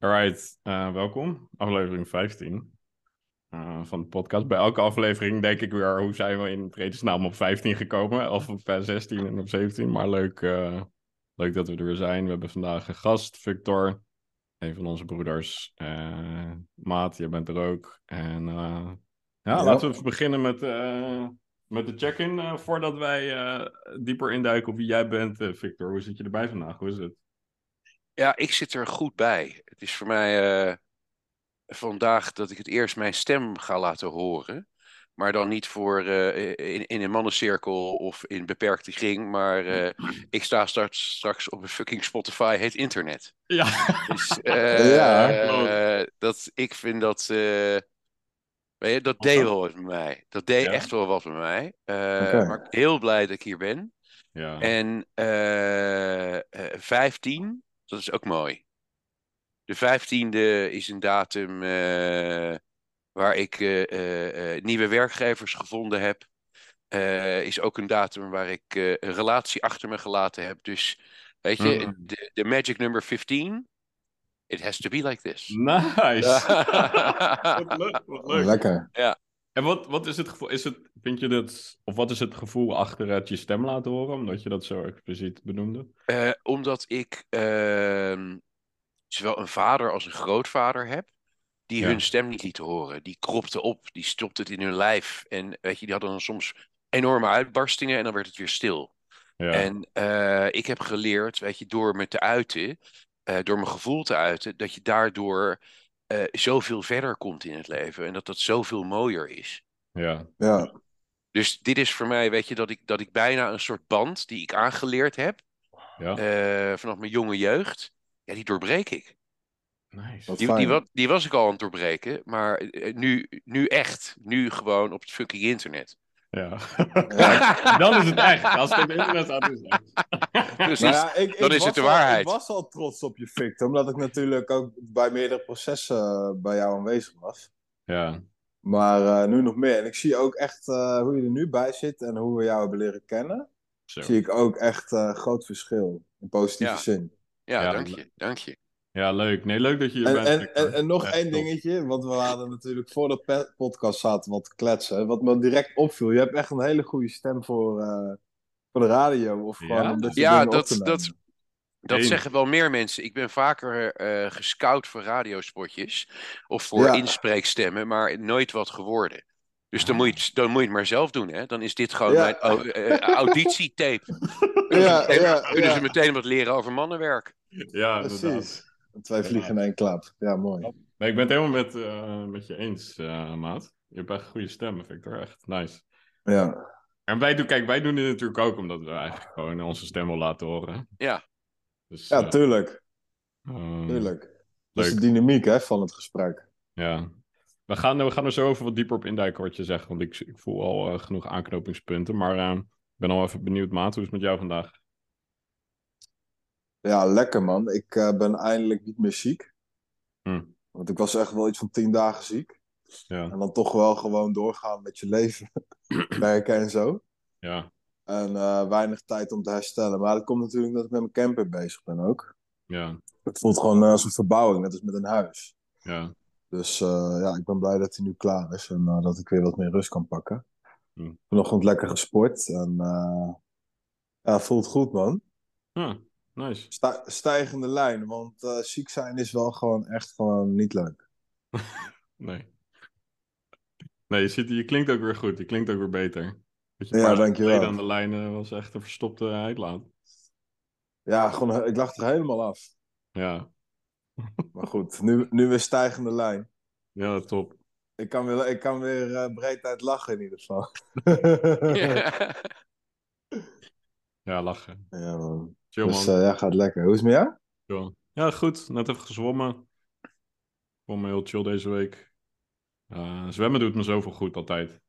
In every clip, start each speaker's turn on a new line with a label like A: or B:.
A: Alright, uh, welkom. Aflevering 15 uh, van de podcast. Bij elke aflevering denk ik weer, hoe zijn we in het vredesnaam op 15 gekomen? Of op 16 en op 17. Maar leuk, uh, leuk dat we er weer zijn. We hebben vandaag een gast, Victor. Een van onze broeders. Maat, jij bent er ook. En ja, ja, laten we beginnen met, met de check-in. voordat wij dieper induiken op wie jij bent, Victor. Hoe zit je erbij vandaag? Hoe is het?
B: Ja, ik zit er goed bij. Het is voor mij uh, vandaag dat ik het eerst mijn stem ga laten horen. Maar dan niet voor uh, in, in, een mannencirkel of in beperkte kring. Maar uh, ik sta straks, straks op een fucking Spotify, heet internet.
A: Ja.
B: Dus ja, dat, ik vind dat. weet je, dat deed wel wat met mij. Dat deed ja? echt wel wat met mij. Okay. Maar ik ben heel blij dat ik hier ben.
A: Ja.
B: En 15 dat is ook mooi. De vijftiende is een datum uh, waar ik uh, uh, nieuwe werkgevers gevonden heb. is ook een datum waar ik een relatie achter me gelaten heb. Dus weet je, mm. de, de magic number 15. It has to be like this.
A: Nice. wat leuk, wat leuk.
C: Lekker.
B: Ja.
A: En wat, wat is het gevoel? Is het, vind je dat, of wat is het gevoel achter het je stem laten horen, omdat je dat zo expliciet benoemde?
B: Uh, omdat ik uh, zowel een vader als een grootvader heb, die ja. hun stem niet lieten horen. Die kropten op, die stopten het in hun lijf. En weet je, die hadden dan soms enorme uitbarstingen en dan werd het weer stil.
A: Ja.
B: En uh, ik heb geleerd, weet je, door me te uiten, uh, door mijn gevoel te uiten, dat je daardoor uh, zoveel verder komt in het leven. En dat dat zoveel mooier is.
A: Ja.
C: ja.
B: Dus dit is voor mij, weet je, dat ik, dat ik bijna een soort band die ik aangeleerd heb.
A: Ja.
B: Uh, vanaf mijn jonge jeugd. Ja, die doorbreek ik.
A: Nice.
B: Die, die, die, die, was ik al aan het doorbreken. Maar uh, nu, nu echt. Nu gewoon op het fucking internet.
A: Ja. ja. dan is het echt. Als het op internet staat, is het echt.
B: Precies. Ja, ik, dan
C: ik
B: is het de waarheid.
C: Al, ik was al trots op je, Victor. Omdat ik natuurlijk ook bij meerdere processen bij jou aanwezig was.
A: Ja.
C: Maar uh, nu nog meer. En ik zie ook echt uh, hoe je er nu bij zit en hoe we jou hebben leren kennen.
A: Zo.
C: Zie ik ook echt uh, groot verschil. In positieve
B: ja.
C: zin.
B: Ja, ja, dank je. Dank je.
A: Ja, leuk. Nee, leuk dat je hier
C: en,
A: bent.
C: En, en, en nog één dingetje, want we hadden natuurlijk voor de podcast zaten wat kletsen. Wat me direct opviel, je hebt echt een hele goede stem voor, uh, voor de radio. Of gewoon
A: ja?
C: om dit
B: ja, dat, dat, dat zeggen wel meer mensen. Ik ben vaker uh, gescout voor radiospotjes of voor ja. inspreekstemmen, maar nooit wat geworden. Dus dan moet, je, dan moet je het maar zelf doen, hè? Dan is dit gewoon ja. mijn uh, auditietape.
C: ja, ja,
B: kunnen ze meteen wat leren over mannenwerk.
A: Ja,
C: precies. Twee vliegen in één klap. Ja, mooi.
A: Nee, ik ben het helemaal met, uh, met je eens, uh, maat. Je hebt echt een goede stem, Victor. Echt nice.
C: Ja.
A: En wij doen, kijk, wij doen dit natuurlijk ook omdat we eigenlijk gewoon onze stem willen laten horen.
B: Ja.
A: Dus,
C: ja, tuurlijk.
A: Um,
C: tuurlijk. Dat is de dynamiek hè, van het gesprek.
A: Ja. We gaan, we gaan er zo even wat dieper op induiken wat je zegt, want ik, ik voel al uh, genoeg aanknopingspunten. Maar ik ben al even benieuwd, maat. Hoe is het met jou vandaag?
C: Ja, lekker man. Ik uh, ben eindelijk niet meer ziek.
A: Hm.
C: Want ik was echt wel iets van tien dagen ziek.
A: Ja.
C: En dan toch wel gewoon doorgaan met je leven. Werken en zo.
A: Ja.
C: En uh, weinig tijd om te herstellen. Maar dat komt natuurlijk dat ik met mijn camper bezig ben ook.
A: Ja.
C: Het voelt gewoon als een verbouwing, net als met een huis.
A: Ja.
C: Dus uh, ja, ik ben blij dat hij nu klaar is. En uh, dat ik weer wat meer rust kan pakken.
A: Hm.
C: Vanochtend lekker gesport. En ja, voelt goed man.
A: Ja. Nice.
C: Sta stijgende lijn, want uh, ziek zijn is wel gewoon echt gewoon niet leuk.
A: nee. Nee, je, ziet, je klinkt ook weer goed. Je klinkt ook weer beter. Dat je
C: ja, dankjewel.
A: aan de lijn was echt een verstopte uitlaat.
C: Ja, gewoon, ik lag er helemaal af.
A: Ja.
C: maar goed, nu, nu weer stijgende lijn.
A: Ja, top.
C: Ik kan weer, ik kan weer uh, breed uit lachen in ieder geval.
B: ja.
A: Ja, lachen.
C: Ja, man.
A: Chill,
C: dus
A: man.
C: uh, ja, gaat lekker. Hoe is het met jou?
A: Chill. Ja, goed. Net even gezwommen. Gewoon heel chill deze week. Uh, zwemmen doet me zoveel goed altijd. Ik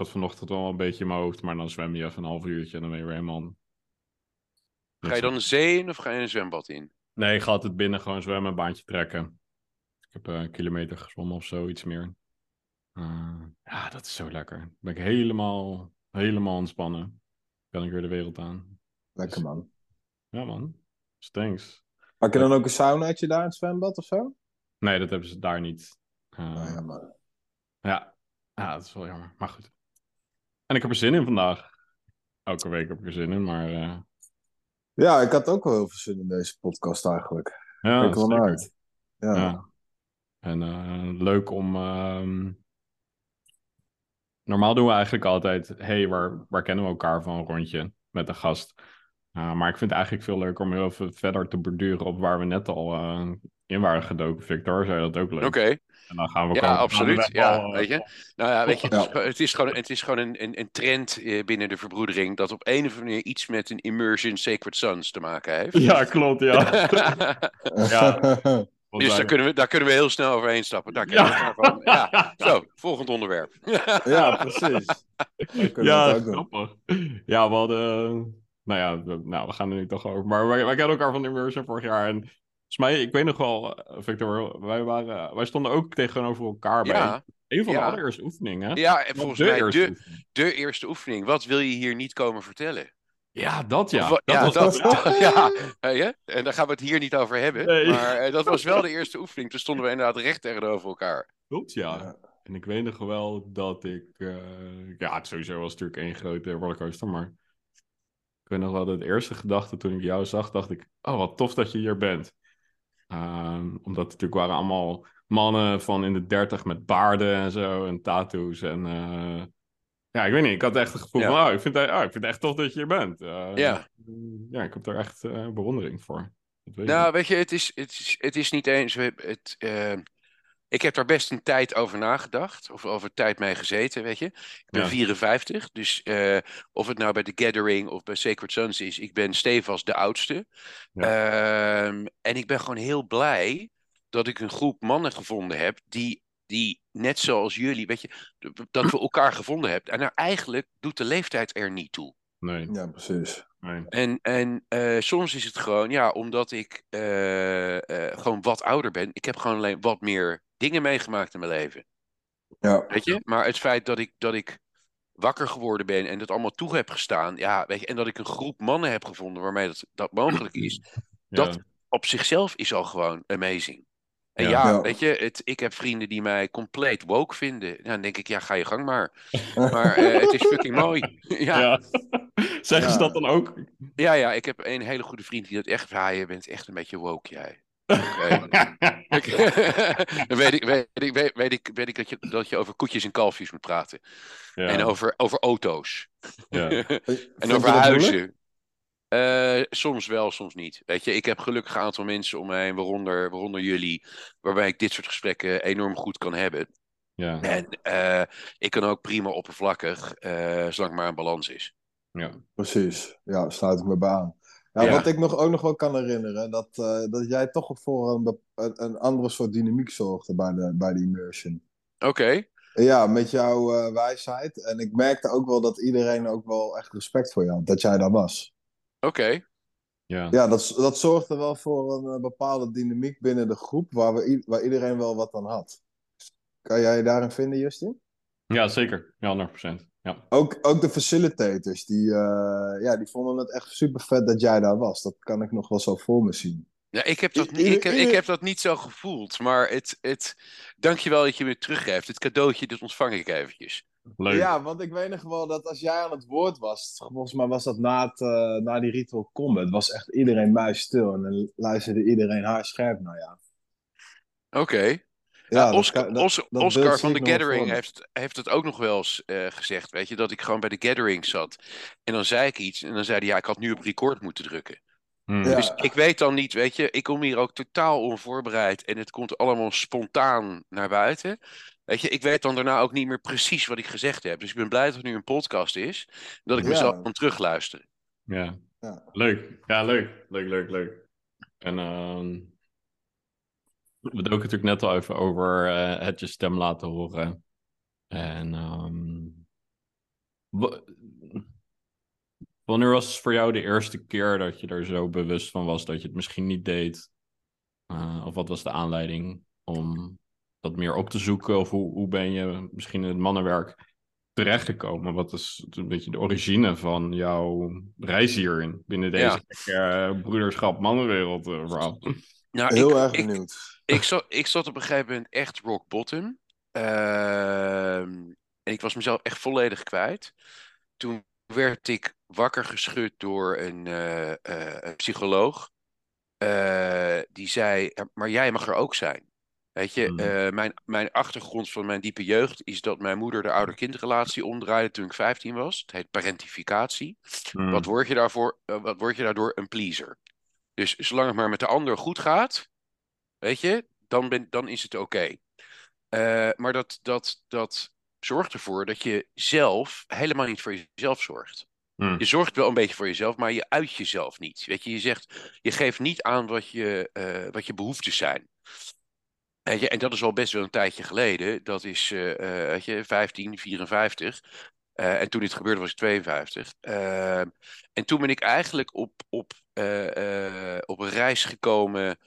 A: zat vanochtend wel een beetje in mijn hoofd, maar dan zwem je even een half uurtje en dan ben je weer helemaal...
B: Ga je dan de zee in of ga je een zwembad in?
A: Nee, ik ga altijd binnen gewoon zwemmen, een baantje trekken. Ik heb uh, een kilometer gezwommen of zo, iets meer. Uh, ja, dat is zo lekker. Dan ben ik helemaal, helemaal ontspannen. Kan ik weer de wereld aan.
C: Lekker man.
A: Ja, man. Dus thanks.
C: Pak je dan ook een saunaatje daar in het zwembad of zo?
A: Nee, dat hebben ze daar niet. Uh,
C: Nou ja, maar...
A: ja. ja, dat is wel jammer. Maar goed. En ik heb er zin in vandaag. Elke week heb ik er zin in, maar... Uh...
C: Ja, ik had ook wel heel veel zin in deze podcast eigenlijk.
A: Ja,
C: Kijk er wel uit. Ja.
A: Ja. En uh, leuk om. Uh, normaal doen we eigenlijk altijd. hey, waar, waar kennen we elkaar van een rondje met een gast? Uh, maar ik vind het eigenlijk veel leuker om heel even verder te borduren op waar we net al uh, in waren gedoken. Victor, zei dat ook leuk?
B: Oké. Okay.
A: En dan gaan we
B: ja, absoluut. Ja,
A: al,
B: weet je. Nou ja, weet je, het is, het is gewoon, het is gewoon een, een, een trend binnen de verbroedering dat op een of andere manier iets met een immersion Sacred Sons te maken heeft.
A: Ja, klopt, ja.
B: ja. Dus daar kunnen, we, daar kunnen we heel snel overheen stappen. Daar ja. We van. ja. Zo, volgend onderwerp.
C: ja, precies.
A: Ja, grappig. Ja, we hadden... Nou ja, we, nou, we gaan er nu toch over. Maar wij, wij kennen elkaar van Immersion vorig jaar. En volgens mij, ik weet nog wel, Victor, wij, waren, wij stonden ook tegenover elkaar bij een van
B: Ja.
A: de allereerste oefeningen.
B: Ja, en volgens
A: de
B: mij
A: eerste
B: de,
A: oefening.
B: de eerste oefening. Wat wil je hier niet komen vertellen?
A: Ja, dat ja.
B: Of
A: dat
B: ja,
A: was
B: dat,
A: dat.
B: ja, je? En daar gaan we het hier niet over hebben.
A: Nee.
B: Maar eh, dat was wel de eerste oefening. Toen stonden we inderdaad recht tegenover elkaar.
A: Klopt, ja.
C: Ja.
A: En ik weet nog wel dat ik... eh, ja, het sowieso was natuurlijk één grote rollercoaster, maar... Ik weet nog wel dat de eerste gedachte toen ik jou zag, dacht ik... Oh, wat tof dat je hier bent. Ehm, omdat het natuurlijk waren allemaal mannen van in de dertig met baarden en zo en tattoos en... eh, ja, ik weet niet. Ik had echt het gevoel
B: Ja.
A: van, oh ik, vind, oh, ik vind het echt tof dat je hier bent. Eh,
B: Ja.
A: Ja, ik heb daar echt eh, bewondering voor. Weet
B: Nou, weet je, het is, het is, het is niet eens. Het, eh, ik heb daar best een tijd over nagedacht. Of over tijd mee gezeten, weet je. Ik ben
A: Ja.
B: 54. Dus eh, of het nou bij The Gathering of bij Sacred Sons is, ik ben stevast de oudste. Ehm, en ik ben gewoon heel blij dat ik een groep mannen gevonden heb die. Die net zoals jullie, weet je, dat we elkaar gevonden hebben. En nou, eigenlijk doet de leeftijd er niet toe.
A: Nee,
C: ja, precies.
A: nee.
B: En, en eh, soms is het gewoon, ja, omdat ik eh, eh, gewoon wat ouder ben. Ik heb gewoon alleen wat meer dingen meegemaakt in mijn leven.
C: Ja.
B: Weet je? Maar het feit dat ik, dat ik wakker geworden ben en dat allemaal toe heb gestaan. Ja, weet je, en dat ik een groep mannen heb gevonden waarmee dat, dat mogelijk is. Dat-. Op zichzelf is al gewoon amazing. En
A: Ja.
B: ja,
C: Ja.
B: weet je, het, ik heb vrienden die mij compleet woke vinden. Nou, dan denk ik, ja, ga je gang maar. Maar eh, het is fucking mooi. ja,
A: Ja. Zeggen ze dat dan ook?
B: Ja, ja, ik heb een hele goede vriend die dat echt... Ja, je bent echt een beetje woke, jij. Ik- Dan weet ik, weet ik, weet, weet ik, weet ik dat, je, dat je over koetjes en kalfjes moet praten.
A: ja.
B: En over, over auto's.
A: ja.
B: en over huizen. Eh, soms wel, soms niet. Weet je, ik heb gelukkig een aantal mensen om mij heen, waaronder, waaronder jullie, waarbij ik dit soort gesprekken enorm goed kan hebben.
A: Ja.
B: En eh, ik kan ook prima oppervlakkig, eh zolang het maar een balans is.
A: Ja.
C: Precies, ja, sluit ik me bij aan. Ja,
B: Ja.
C: Wat ik nog, ook nog wel kan herinneren, dat, eh, dat jij toch voor een, een, een andere soort dynamiek zorgde bij de, bij de immersion.
B: Oké,
C: Ja, met jouw eh, wijsheid. En ik merkte ook wel dat iedereen ook wel echt respect voor je had, dat jij daar was.
B: Oké.
A: Ja.
C: Ja, dat, dat zorgde wel voor een eh, bepaalde dynamiek binnen de groep waar, we, waar iedereen wel wat aan had. Kan jij je daarin vinden, Justin?
A: ja, zeker. Ja, 100%. Ja.
C: Ook, ook de facilitators, die, eh, ja, die vonden het echt super vet dat jij daar was. Dat kan ik nog wel zo voor me zien.
B: Ja, ik heb dat,
C: I-
B: ik, heb, ik heb dat niet zo gevoeld, maar het, het, dankjewel dat je me teruggeeft. Het cadeautje, dat ontvang ik eventjes.
A: Leuk.
C: Ja, want ik weet nog wel dat als jij aan het woord was, volgens mij was dat na, het, eh, na die Ritual Combat, was echt iedereen muisstil en dan luisterde iedereen haarscherp naar jou.
B: Oké.
C: Ja,
B: Ja,
C: dat
B: Oscar,
C: dat- dat
B: van The Gathering heeft, heeft het ook nog wel eens eh, gezegd, weet je, dat ik gewoon bij The Gathering zat. En dan zei ik iets en dan zei hij, ja, ik had nu op record moeten drukken.
A: Hm.
C: Ja.
B: Dus ik weet dan niet, weet je, ik kom hier ook totaal onvoorbereid en het komt allemaal spontaan naar buiten. Weet je, ik weet dan daarna ook niet meer precies wat ik gezegd heb. Dus ik ben blij dat er nu een podcast is, dat ik
C: Ja.
B: mezelf kan terugluisteren.
A: Ja.
C: Ja.
A: Leuk. Ja, leuk. Leuk, leuk, leuk. En ehm we doken natuurlijk net al even over eh, het je stem laten horen. En ehm, wa- wanneer was voor jou de eerste keer dat je er zo bewust van was dat je het misschien niet deed? Eh, of wat was de aanleiding om dat meer op te zoeken? Of hoe, hoe ben je misschien in het mannenwerk terechtgekomen? Wat is een beetje de origine van jouw reis hierin? Binnen deze
B: Ja.
A: gekke, eh, broederschap mannenwereld eh, verhaal.
B: Nou,
C: Heel
B: ik,
C: erg
B: ik,
C: benieuwd.
B: ik, zat, ik zat op een gegeven moment echt rock bottom. Ehm, en ik was mezelf echt volledig kwijt. Toen werd ik wakker geschud door een, eh, eh, een psycholoog. Eh, die zei, "Ja, maar jij mag er ook zijn. Weet je,
A: Hmm.
B: eh, mijn, mijn achtergrond van mijn diepe jeugd is dat mijn moeder de ouder-kindrelatie omdraaide toen ik 15 was. Het heet parentificatie.
A: Hmm.
B: Wat word je daarvoor? eh, wat word je daardoor? Een pleaser. Dus zolang het maar met de ander goed gaat, weet je, dan, ben, dan is het oké. Eh, maar dat, dat, dat zorgt ervoor dat je zelf helemaal niet voor jezelf zorgt.
A: Hmm.
B: Je zorgt wel een beetje voor jezelf, maar je uit jezelf niet. Weet je, je zegt, je geeft niet aan wat je, wat je behoeftes zijn. Je, en dat is al best wel een tijdje geleden. Dat is, eh, eh, weet je, 15, 54. Eh, en toen dit gebeurde was ik 52. Eh, en toen ben ik eigenlijk op, op, op een reis gekomen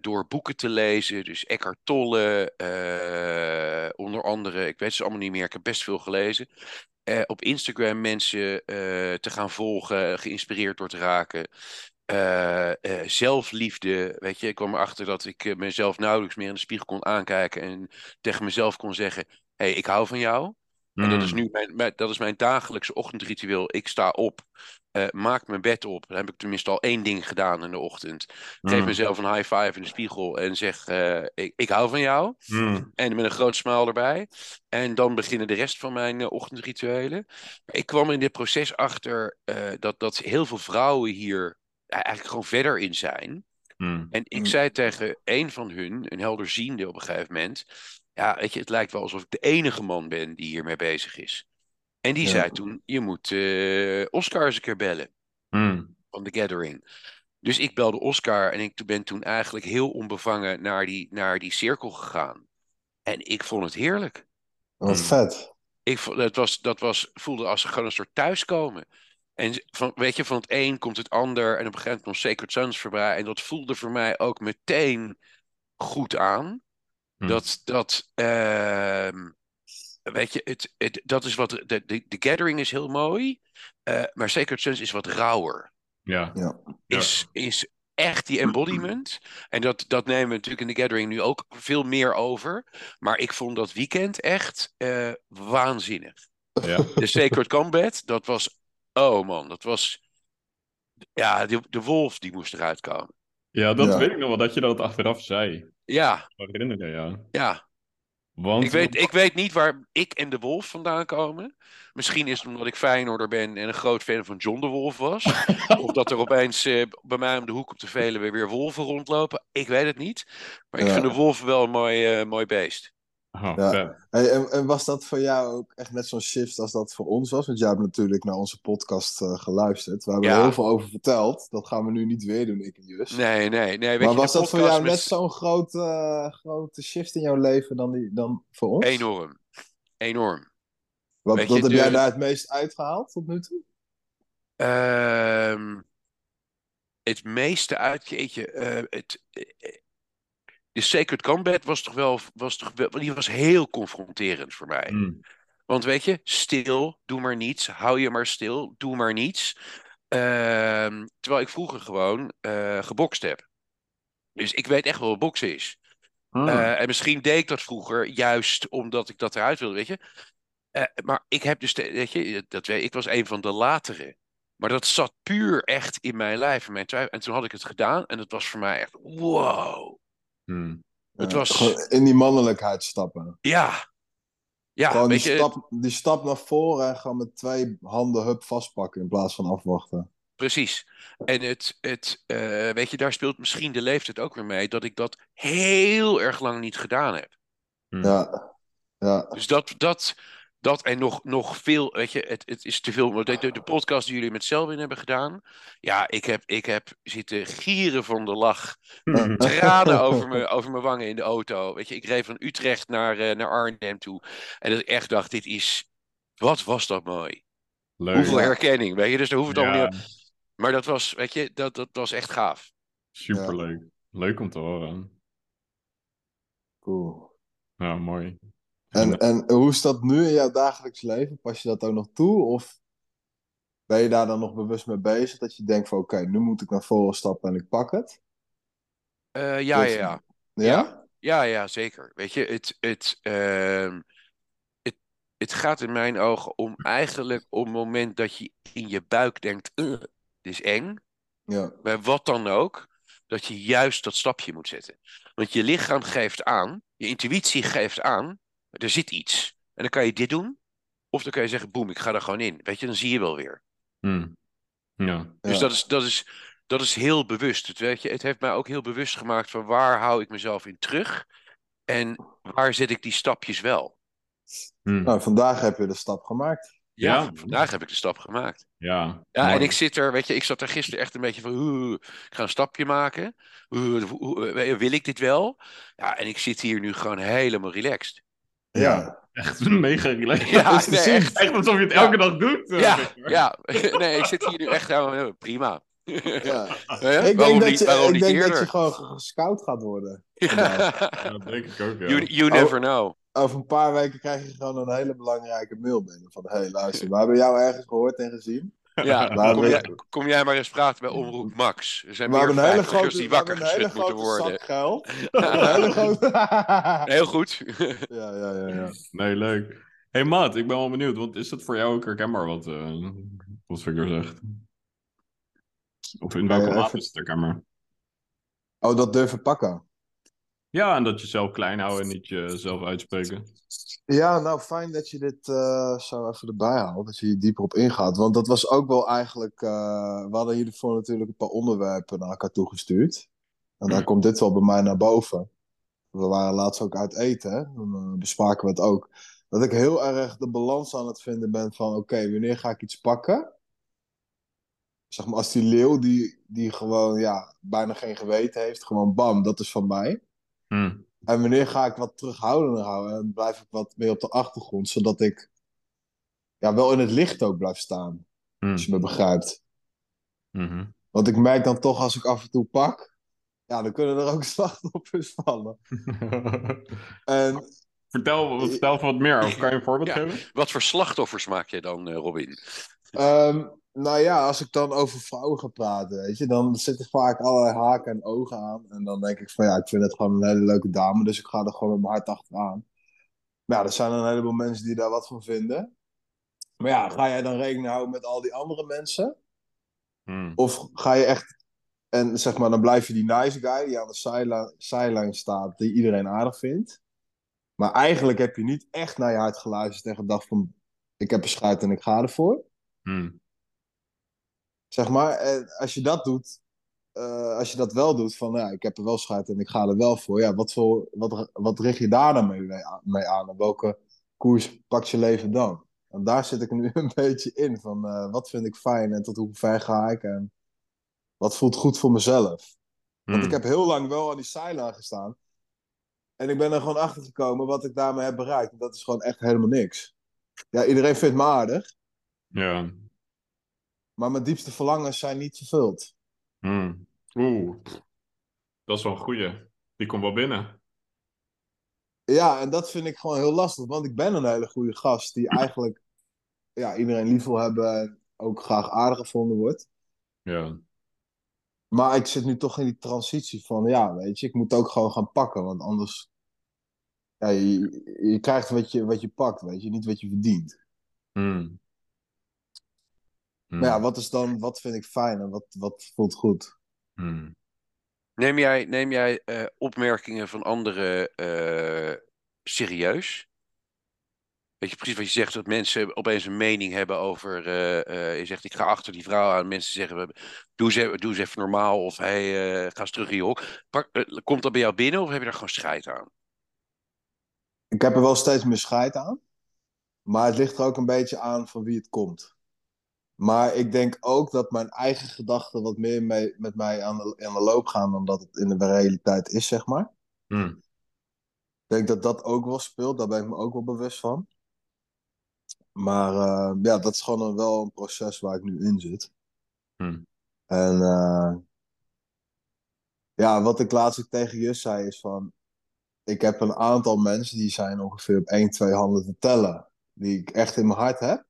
B: door boeken te lezen. Dus Eckhart Tolle, onder andere. Ik weet ze allemaal niet meer. Ik heb best veel gelezen. Op Instagram mensen te gaan volgen, geïnspireerd door te raken. Eh, eh, zelfliefde, weet je, ik kwam erachter dat ik eh, mezelf nauwelijks meer in de spiegel kon aankijken en tegen mezelf kon zeggen: hey, ik hou van jou. En dat is
A: Hmm.
B: nu mijn, mijn- dat is mijn dagelijkse ochtendritueel. Ik sta op, eh, maak mijn bed op. Dan heb ik tenminste al één ding gedaan in de ochtend. Geef
A: Hmm.
B: mezelf een high five in de spiegel en zeg: ik, ik hou van jou.
A: Hmm.
B: En met een groot smile erbij. En dan beginnen de rest van mijn ochtendrituelen. Ik kwam in dit proces achter dat, dat heel veel vrouwen hier eigenlijk gewoon verder in zijn.
A: Hmm.
B: En ik
C: Mm.
B: zei tegen een van hun, een helderziende op een gegeven moment. Ja, weet je, het lijkt wel alsof ik de enige man ben die hiermee bezig is. En die
C: Ja.
B: zei toen, je moet eh, Oscar eens een keer bellen
A: Hmm.
B: van The Gathering. Dus ik belde Oscar en ik ben toen eigenlijk heel onbevangen naar die, naar die cirkel gegaan. En ik vond het heerlijk.
C: Wat
A: Hmm.
C: vet.
B: Ik, vo- dat was, dat was, voelde als gewoon een soort thuiskomen. En van, weet je, van het een komt het ander. En op een gegeven moment kwam Sacred Sons voorbij. En dat voelde voor mij ook meteen goed aan.
A: Hmm.
B: Dat, dat ehm, weet je, het, het, dat is wat, de, de, de Gathering is heel mooi. eh, maar Sacred Sons is wat rauwer.
A: Ja.
C: Ja.
B: Is, is echt die embodiment. En dat, dat nemen we natuurlijk in de Gathering nu ook veel meer over. Maar ik vond dat weekend echt eh, waanzinnig.
A: Ja.
B: De Sacred Combat, dat was. Oh man, dat was. Ja, de, de wolf die moest eruit komen.
A: Ja, dat
C: Ja.
A: weet ik nog wel, dat je dat achteraf zei.
B: Ja,
A: Ik herinner je, ja.
B: ja.
A: Want,
B: Ik weet, ik weet niet waar ik en de wolf vandaan komen. Misschien is het omdat ik Feyenoorder ben en een groot fan van John de Wolf was. of dat er opeens eh, bij mij om de hoek op de Veluwe weer wolven rondlopen. Ik weet het niet. Maar ik
C: Ja.
B: vind de wolf wel een mooi, eh, mooi beest.
A: Oh,
C: Ja. Hey, en, en was dat voor jou ook echt net zo'n shift als dat voor ons was? Want jij hebt natuurlijk naar onze podcast eh, geluisterd. We
B: Ja.
C: er heel veel over verteld. Dat gaan we nu niet weer doen, ik en Jus.
B: Nee, nee, nee. Weet
C: maar was dat voor jou
B: met-
C: net zo'n grote, eh, grote shift in jouw leven dan, die, dan voor ons?
B: Enorm. Enorm.
C: Wat, wat
B: je,
C: heb
B: de-
C: jij daar het meest uitgehaald tot nu toe?
B: Ehm, het meeste uit, jeetje, eh, het, de Sacred Combat was toch wel, was toch wel, die was heel confronterend voor mij.
A: Hmm.
B: Want weet je, stil, doe maar niets, hou je maar stil, doe maar niets. Ehm, terwijl ik vroeger gewoon eh, gebokst heb. Dus ik weet echt wel wat boksen is.
A: Hmm.
B: Eh, en misschien deed ik dat vroeger juist omdat ik dat eruit wilde, weet je. Eh, maar ik heb dus, de- weet je, dat, ik was een van de latere. Maar dat zat puur echt in mijn lijf, in mijn twijfel. En toen had ik het gedaan en het was voor mij echt wow.
A: Hmm.
B: Het
C: Ja,
B: was-
C: in die mannelijkheid stappen.
B: Ja. Ja,
C: gewoon die
B: je,
C: stap, die stap naar voren en gewoon met twee handen hup vastpakken in plaats van afwachten.
B: precies. En het, het eh, weet je, daar speelt misschien de leeftijd ook weer mee, dat ik dat heel erg lang niet gedaan heb.
A: Hmm.
C: Ja. Ja.
B: Dus dat, dat, dat en nog, nog veel, weet je, het, het is te veel. De, de, de podcast die jullie met Selwyn hebben gedaan, ja, ik heb, ik heb zitten gieren van de lach.
A: Hmm.
B: Tranen over mijn, over mijn wangen in de auto. Weet je, ik reed van Utrecht naar, eh, naar Arnhem toe. En dat ik echt dacht, dit is, wat was dat mooi.
A: Leuk.
B: Hoeveel
C: Ja.
B: herkenning, weet je, dus daar hoeft het allemaal
A: Ja,
B: niet Maar dat was, weet je, dat, dat was echt gaaf.
A: superleuk. Leuk om te horen.
C: Cool.
A: Ja, mooi.
C: En, en hoe is dat nu in jouw dagelijks leven? Pas je dat ook nog toe? Of ben je daar dan nog bewust mee bezig? Dat je denkt van oké, nu moet ik naar voren stappen en ik pak het?
B: Eh, ja, ja, ja.
C: Ja?
B: Ja, ja, zeker. Weet je, het, het, ehm, het, het gaat in mijn ogen om eigenlijk op het moment dat je in je buik denkt, "Ugh, dit is eng,
C: Ja.
B: bij wat dan ook, dat je juist dat stapje moet zetten. Want je lichaam geeft aan, je intuïtie geeft aan, er zit iets. En dan kan je dit doen, of dan kan je zeggen, boem, ik ga er gewoon in. Weet je, dan zie je wel weer.
A: Hmm. Ja.
B: Dus
C: Ja.
B: dat is, dat, is, dat is heel bewust. Het, weet je, het heeft mij ook heel bewust gemaakt van waar hou ik mezelf in terug en waar zet ik die stapjes wel.
A: Hmm.
C: Nou, vandaag heb je de stap gemaakt.
B: Ja,
A: Ja.
B: vandaag heb ik de stap gemaakt.
A: Ja.
B: Ja,
A: Mooi.
B: en ik zit er, weet je, ik zat er gisteren echt een beetje van, oeh, ik ga een stapje maken. Oeh, hoe- hoe- wil ik dit wel? Ja, en ik zit hier nu gewoon helemaal relaxed.
C: Ja.
A: Echt mega relaxed.
B: Ja,
C: is
B: nee, echt.
A: Echt alsof je het elke dag doet.
B: Ja, ja. Nee, ik zit hier nu echt helemaal prima.
C: ja.
B: Hè?
C: Ik
B: Waarom
C: denk, dat je, ik denk dat je gewoon gescout gaat worden.
B: Ja.
A: Ja, dat denk ik ook, ja.
B: You, you never know.
C: Over een paar weken krijg je gewoon een hele belangrijke mail binnen. Van, hé, hey, luister, we hebben jou ergens gehoord en gezien.
B: Ja,
C: Maar
B: kom,
C: we-
B: jij, kom jij maar eens praten bij Omroep Max. Er zijn meer
C: een hele grote,
B: die wakker
C: hebben een hele
B: geschud moeten
C: grote
B: worden.
C: zak geld. een hele grote...
B: Heel goed.
C: ja, ja, ja, ja.
A: Nee, leuk. hey, Maat, ik ben wel benieuwd. Want is dat voor jou ook herkenbaar wat, eh wat Victor zegt? Of in welke
C: Nee, even-
A: is het herkenbaar?
C: Oh, dat durven pakken.
A: Ja, en dat je zelf klein houden en niet jezelf uitspreken.
C: Ja, nou fijn dat je dit eh, zo even erbij haalt. Dat je hier dieper op ingaat. Want dat was ook wel eigenlijk. eh, we hadden hiervoor natuurlijk een paar onderwerpen naar elkaar toegestuurd. En daar
A: Hmm.
C: komt dit wel bij mij naar boven. We waren laatst ook uit eten, hè? Dan eh, bespraken we het ook. Dat ik heel erg de balans aan het vinden ben van: oké, wanneer ga ik iets pakken? Zeg maar, als die leeuw die, die gewoon ja, bijna geen geweten heeft, gewoon bam, dat is van mij.
A: Hm.
C: En wanneer ga ik wat terughoudender houden en blijf ik wat meer op de achtergrond, zodat ik ja, wel in het licht ook blijf staan,
A: Hm.
C: als je me begrijpt.
A: Mhm.
C: Want ik merk dan toch als ik af en toe pak, ja, dan kunnen er ook slachtoffers vallen. En
A: vertel, vertel wat meer over. Kan je een voorbeeld
B: Ja.
A: geven?
B: Wat voor slachtoffers maak je dan, eh, Robin?
C: ehm, nou ja, als ik dan over vrouwen ga praten, weet je, dan zitten vaak allerlei haken en ogen aan. En dan denk ik van ja, ik vind het gewoon een hele leuke dame, dus ik ga er gewoon met mijn hart achteraan. Maar ja, er zijn een heleboel mensen die daar wat van vinden. Maar ja, ga jij dan rekening houden met al die andere mensen?
A: Hm.
C: Of ga je echt, en zeg maar, dan blijf je die nice guy die aan de sideline, staat, die iedereen aardig vindt. Maar eigenlijk heb je niet echt naar je hart geluisterd en gedacht van, ik heb een schuit en ik ga ervoor.
A: Hm.
C: Zeg maar, en als je dat doet, eh, als je dat wel doet, van ja, ik heb er wel schuit en ik ga er wel voor. Ja, wat, voor, wat, wat richt je daar dan mee, mee aan? En welke koers pakt je leven dan? En daar zit ik nu een beetje in, van eh, wat vind ik fijn en tot hoe ver ga ik en wat voelt goed voor mezelf. Want ik heb heel lang wel aan die sideline gestaan. En ik ben er gewoon achter gekomen wat ik daarmee heb bereikt. En dat is gewoon echt helemaal niks. Ja, iedereen vindt me aardig.
A: Ja.
C: Maar mijn diepste verlangens zijn niet vervuld.
A: Hm. Oeh. Dat is wel een goeie. Die komt wel binnen.
C: Ja, en dat vind ik gewoon heel lastig. Want ik ben een hele goede gast die eigenlijk ja, iedereen lief wil hebben. En ook graag aardig gevonden wordt.
A: Ja.
C: Maar ik zit nu toch in die transitie van, ja, weet je, ik moet ook gewoon gaan pakken. Want anders, ja, je, je krijgt wat je, wat je pakt, weet je, niet wat je verdient.
A: Hm. Hm.
C: Maar ja, wat is dan, wat vind ik fijn en wat, wat voelt goed?
A: Hm.
B: Neem jij, neem jij eh, opmerkingen van anderen eh, serieus? Weet je precies wat je zegt, dat mensen opeens een mening hebben over. eh, eh, je zegt, ik ga achter die vrouw aan. Mensen zeggen, doe even- doe eens even normaal. Of hey, eh, ga eens terug in je hok. Pak, komt dat bij jou binnen of heb je daar gewoon scheid aan?
C: Ik heb er wel steeds meer scheid aan. Maar het ligt er ook een beetje aan van wie het komt. Maar ik denk ook dat mijn eigen gedachten wat meer mee, met mij aan de, aan de loop gaan dan dat het in de realiteit is, zeg maar.
A: Hm.
C: Ik denk dat dat ook wel speelt, daar ben ik me ook wel bewust van. Maar eh, ja, dat is gewoon een- wel een proces waar ik nu in zit.
A: Hm.
C: En eh, ja, wat ik laatst ook tegen Jus zei is van... Ik heb een aantal mensen die zijn ongeveer op één, twee handen te tellen. Die ik echt in mijn hart heb.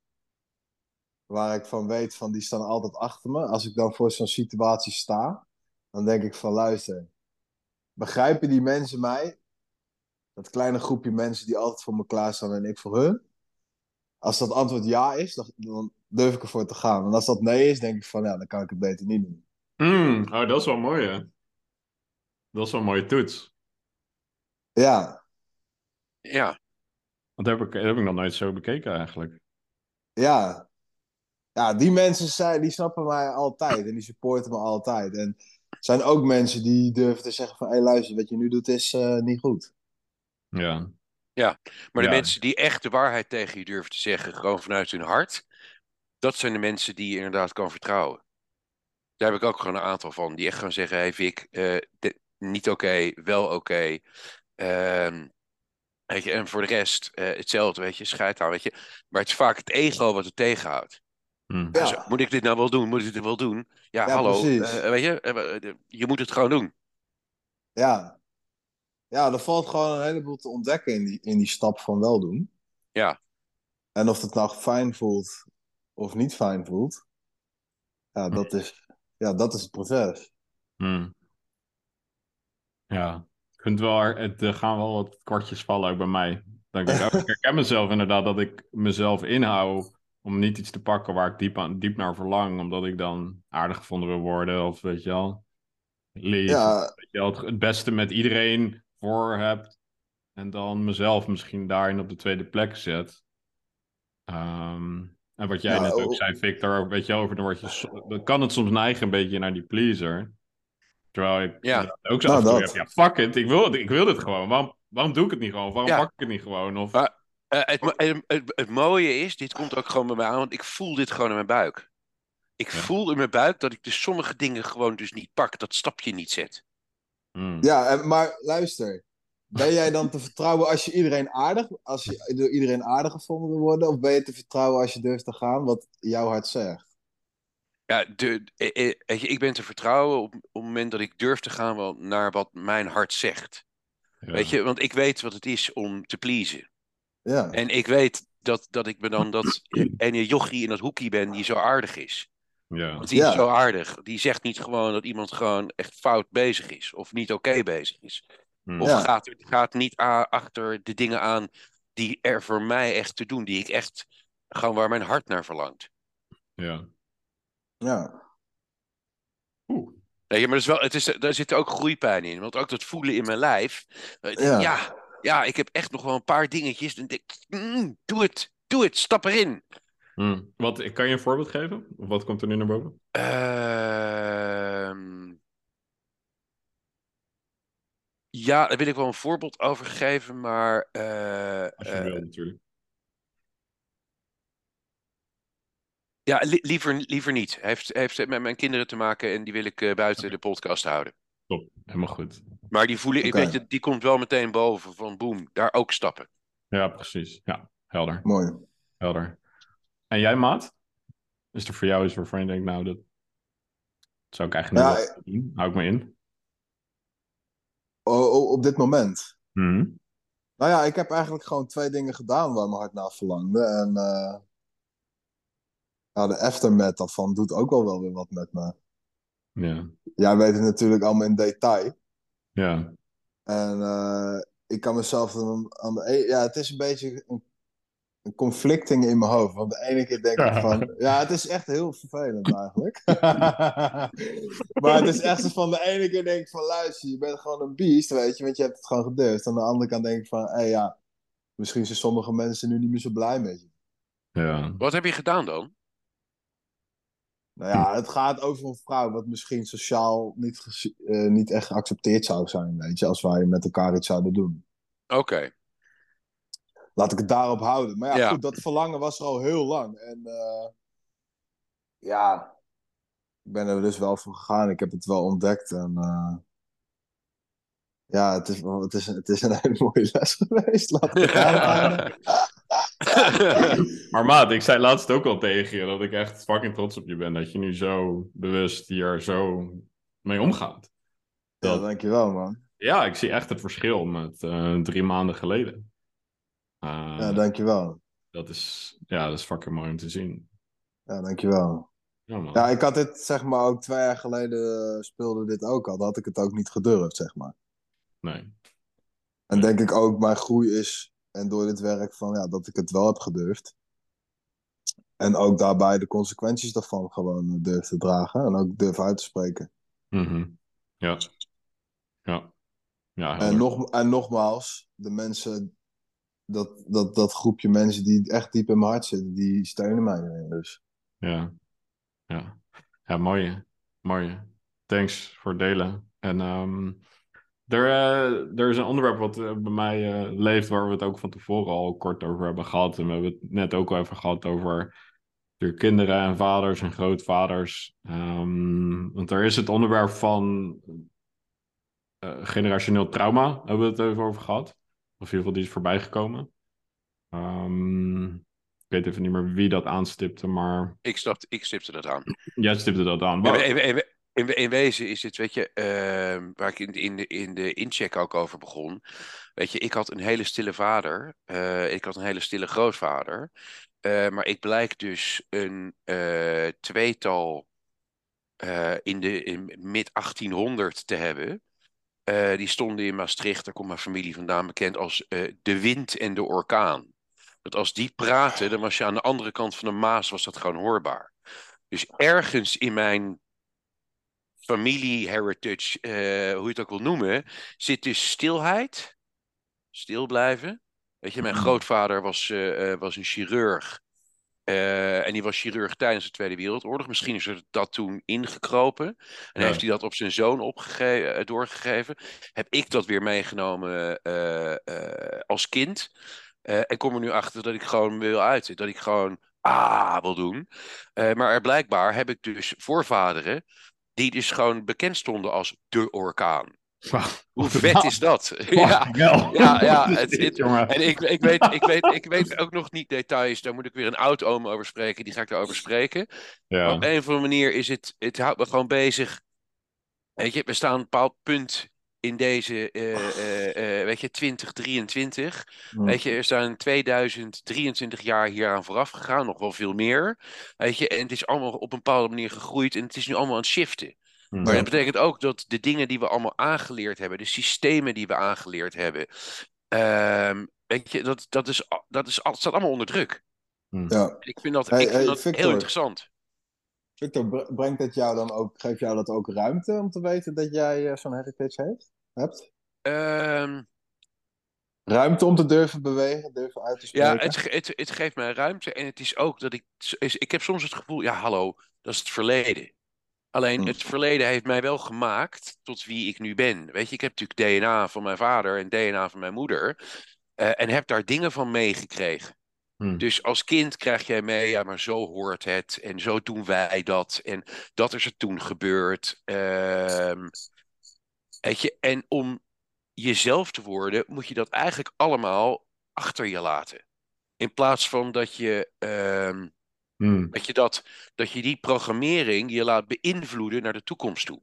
C: Waar ik van weet van die staan altijd achter me. Als ik dan voor zo'n situatie sta, dan denk ik van luister. begrijpen die mensen mij? Dat kleine groepje mensen die altijd voor me klaarstaan en ik voor hun. Als dat antwoord ja is, dan, dan durf ik ervoor te gaan. En als dat nee is, denk ik van ja, dan kan ik het beter niet doen.
A: Hmm, oh, dat is wel mooi, hè? Dat is wel een mooie toets.
C: Ja,
B: Ja,
A: Dat heb ik, dat heb ik nog nooit zo bekeken eigenlijk.
C: ja. Ja, die mensen zijn, die snappen mij altijd en die supporten me altijd. En er zijn ook mensen die durven te zeggen van, hé luister, wat je nu doet is eh, niet goed.
A: Ja.
B: maar de
A: Ja.
B: mensen die echt de waarheid tegen je durven te zeggen, gewoon vanuit hun hart, dat zijn de mensen die je inderdaad kan vertrouwen. Daar heb ik ook gewoon een aantal van, die echt gewoon zeggen, hey Vic, eh, niet oké, wel oké. Ehm, weet je, en voor de rest eh, hetzelfde, weet je, scheid aan, weet je. Maar het is vaak het ego wat het tegenhoudt.
A: Hm.
C: Ja.
B: Zo, moet ik dit nou wel doen? Moet ik dit wel doen? Ja,
C: Ja,
B: hallo.
C: precies.
B: eh, weet je, eh, eh, je moet het gewoon doen.
C: Ja. Ja, er valt gewoon een heleboel te ontdekken in die, in die stap van wel doen.
B: Ja.
C: En of het nou fijn voelt of niet fijn voelt, ja, dat is, ja, dat is het proces.
A: Hm. Ja, ik vind wel, het, er gaan wel wat kwartjes vallen ook bij mij. Ik, ook- ik herken mezelf inderdaad dat ik mezelf inhoud om niet iets te pakken waar ik diep, aan, diep naar verlang, omdat ik dan aardig gevonden wil worden of weet je wel, lief.
C: Ja,
A: Weet je wel, het, het beste met iedereen voor hebt en dan mezelf misschien daarin op de tweede plek zet. Ehm, en wat jij
C: Ja,
A: net ook
C: oh.
A: zei, Victor, weet je, over dan word je, dan kan het soms neigen een beetje naar die pleaser. Terwijl ik
B: Ja.
A: ook zo
C: Nou,
A: af en toe
C: dat.
A: heb, ja, fuck it, ik wil, het, ik wil dit gewoon. Waarom, waarom doe ik het niet gewoon? Waarom
B: Ja.
A: pak ik het niet gewoon? Of,
B: Maar- Eh, het, het, het, het mooie is, dit komt ook gewoon bij mij aan, want ik voel dit gewoon in mijn buik. Ik
A: Ja.
B: voel in mijn buik dat ik dus sommige dingen gewoon dus niet pak, dat stapje niet zet.
A: Hmm.
C: ja en, maar luister. Ben jij dan te vertrouwen als je iedereen aardig, als je door iedereen aardig gevonden wil worden? Of ben je te vertrouwen als je durft te gaan wat jouw hart zegt?
B: Ja, de, eh, eh, weet je, ik ben te vertrouwen op, op het moment dat ik durf te gaan naar wat mijn hart zegt.
A: Ja.
B: Weet je, want ik weet wat het is om te pleasen.
C: Ja,
B: En ik weet dat, dat ik me dan dat ene jochie in dat hoekje ben die zo aardig is.
A: Ja.
B: Want die
C: Ja.
B: is zo aardig. Die zegt niet gewoon dat iemand gewoon echt fout bezig is. Of niet oké bezig is.
A: Hmm.
B: Of
C: Ja.
B: gaat, gaat niet a- achter de dingen aan die er voor mij echt te doen. Die ik echt, gewoon waar mijn hart naar verlangt.
A: ja.
C: ja.
A: Oeh.
B: Nee, maar dat is wel, het is, daar zit ook groeipijn in. Want ook dat voelen in mijn lijf. eh,
C: Ja.
B: Ja, ik heb echt nog wel een paar dingetjes. En denk, ik, mm, doe het, doe het, stap erin.
A: Hmm. Wat, kan je een voorbeeld geven? Of wat komt er nu naar boven?
B: Ehm, ja, daar wil ik wel een voorbeeld over geven, maar eh,
A: Als je
B: eh,
A: wil natuurlijk.
B: ja, li- liever, liever niet. Heeft, heeft met mijn kinderen te maken en die wil ik eh, buiten de podcast houden.
A: Top, helemaal goed.
B: Maar die voelen,
C: Oké.
B: weet je, die komt wel meteen boven van boem, daar ook stappen.
A: Ja, precies. Ja, helder.
C: Mooi.
A: Helder. En jij, Maat? Is er voor jou iets waarvan je denkt, nou, dat zou ik eigenlijk
C: Ja,
A: niet doen? Hou ik me in.
C: O- o- op dit moment.
A: Mhm.
C: Nou ja, ik heb eigenlijk gewoon twee dingen gedaan waar mijn hart naar verlangde. En eh ja, de aftermath daarvan doet ook wel wel weer wat met me.
A: Ja.
C: Jij weet het natuurlijk allemaal in detail.
A: Ja.
C: En eh, ik kan mezelf dan aan de e- Ja, het is een beetje een, een conflicting in mijn hoofd. Want de ene keer denk ik van... Ja, het is echt heel vervelend eigenlijk. maar het is echt zo van... De ene keer denk ik van... Luister, je bent gewoon een beest, weet je. Want je hebt het gewoon gedurfd. Aan de andere kant denk ik van... Hé ja, misschien zijn sommige mensen nu niet meer zo blij met je.
A: Ja.
B: Wat heb je gedaan dan?
C: Nou ja, het gaat over een vrouw wat misschien sociaal niet, eh, niet echt geaccepteerd zou zijn, weet je, als wij met elkaar iets zouden doen.
B: Oké,
C: Laat ik het daarop houden. Maar ja,
B: Ja.
C: goed, dat verlangen was er al heel lang. En eh, ja, ik ben er dus wel voor gegaan. Ik heb het wel ontdekt. En eh, ja, het is, het, is, het is een hele mooie les geweest. Laat ik het houden.
A: Maar maat, ik zei laatst ook al tegen je dat ik echt fucking trots op je ben. Dat je nu zo bewust hier zo mee omgaat.
C: Ja,
A: Dat,
C: dankjewel, man.
A: ja, ik zie echt het verschil met eh, drie maanden geleden. Eh,
C: Ja, dankjewel.
A: dat, is, ja, dat is fucking mooi om te zien.
C: Ja, dankjewel.
A: Ja, man.
C: Ja, ik had dit, zeg maar, ook twee jaar geleden eh, speelde dit ook al. Dan had ik het ook niet gedurfd, zeg maar.
A: Nee.
C: En denk ik ook, mijn groei is, en door dit werk, van ja, dat ik het wel heb gedurfd. En ook daarbij de consequenties daarvan gewoon durf te dragen. En ook durf uit te spreken.
A: Mhm. Ja. Ja. Ja,
C: En, nog, en nogmaals, de mensen, dat, dat, dat groepje mensen die echt diep in mijn hart zitten, die steunen mij erin. Dus
A: Ja. Ja. Ja, mooi. Mooi. Thanks voor het delen. En ehm, er, eh, er is een onderwerp wat eh, bij mij eh, leeft, waar we het ook van tevoren al kort over hebben gehad. En we hebben het net ook al even gehad over de kinderen en vaders en grootvaders. Ehm, want er is het onderwerp van generationeel trauma, hebben we het even over gehad. Of in ieder geval, die is voorbij gekomen. Ehm, ik weet even niet meer wie dat aanstipte, maar
B: Ik, dacht, ik stipte dat aan.
A: jij stipte dat aan.
B: Ja, in, in, in, in wezen is het, weet je, ehm, waar ik in, in, de, in de incheck ook over begon. Weet je, ik had een hele stille vader. eh, ik had een hele stille grootvader. eh, maar ik blijk dus een eh, tweetal in de in mid 1800 te hebben. Die stonden in Maastricht, daar komt mijn familie vandaan, bekend als de wind en de orkaan. Dat als die praten, dan was je aan de andere kant van de Maas, was dat gewoon hoorbaar. Dus ergens in mijn familie-heritage, eh, hoe je het ook wil noemen, zit dus stilheid. Stil blijven. Weet je, mijn
A: Mhm.
B: grootvader was, eh, eh, was een chirurg. En die was chirurg tijdens de Tweede Wereldoorlog. Misschien is er dat toen ingekropen. En
A: Ja.
B: heeft hij dat op zijn zoon doorgegeven. Heb ik dat weer meegenomen als kind. En kom er nu achter dat ik gewoon wil uiten. Dat ik gewoon ah wil doen. Maar er blijkbaar heb ik dus voorvaderen die dus gewoon bekend stonden als de orkaan. Hoe vet is dat? ja, ja, ja, het- en ik, ik, weet, ik, weet, ik weet ook nog niet details. Daar moet ik weer een oud-oom over spreken. Die ga ik daarover spreken.
A: Ja.
B: op een of andere manier is het... Het houdt me gewoon bezig. Weet je, we staan een bepaald punt in deze, eh, eh, eh, weet je, 2023.
C: hm.
B: Weet je, er zijn 2023 jaar hieraan vooraf gegaan. Nog wel veel meer. Weet je, en het is allemaal op een bepaalde manier gegroeid. En het is nu allemaal aan het shiften.
A: Hm.
B: Maar dat betekent ook dat de dingen die we allemaal aangeleerd hebben, de systemen die we aangeleerd hebben, ehm, weet je, dat, dat, is, dat is, dat staat allemaal onder druk.
C: ja.
B: En ik vind dat,
C: Hey,
B: ik vind
C: hey,
B: dat
C: Victor.
B: heel interessant.
C: Victor, br- brengt dat jou dan ook, geeft jou dat ook ruimte om te weten dat jij zo'n heritage heeft, hebt?
B: Ehm,
C: Ruimte om te durven bewegen, durven uit te spreken?
B: ja, het, ge- het, het geeft mij ruimte en het is ook dat ik, is, ik heb soms het gevoel, ja hallo, dat is het verleden. Alleen
C: Hm.
B: het verleden heeft mij wel gemaakt tot wie ik nu ben. Weet je, ik heb natuurlijk DNA van mijn vader en DNA van mijn moeder. eh, en heb daar dingen van meegekregen.
A: Hm.
B: Dus als kind krijg jij mee, ja, maar zo hoort het. En zo doen wij dat. En dat is er toen gebeurd. Ehm, weet je, en om jezelf te worden, moet je dat eigenlijk allemaal achter je laten. In plaats van dat je, ehm,
A: Hm.
B: dat, je dat, dat je die programmering je laat beïnvloeden naar de toekomst toe.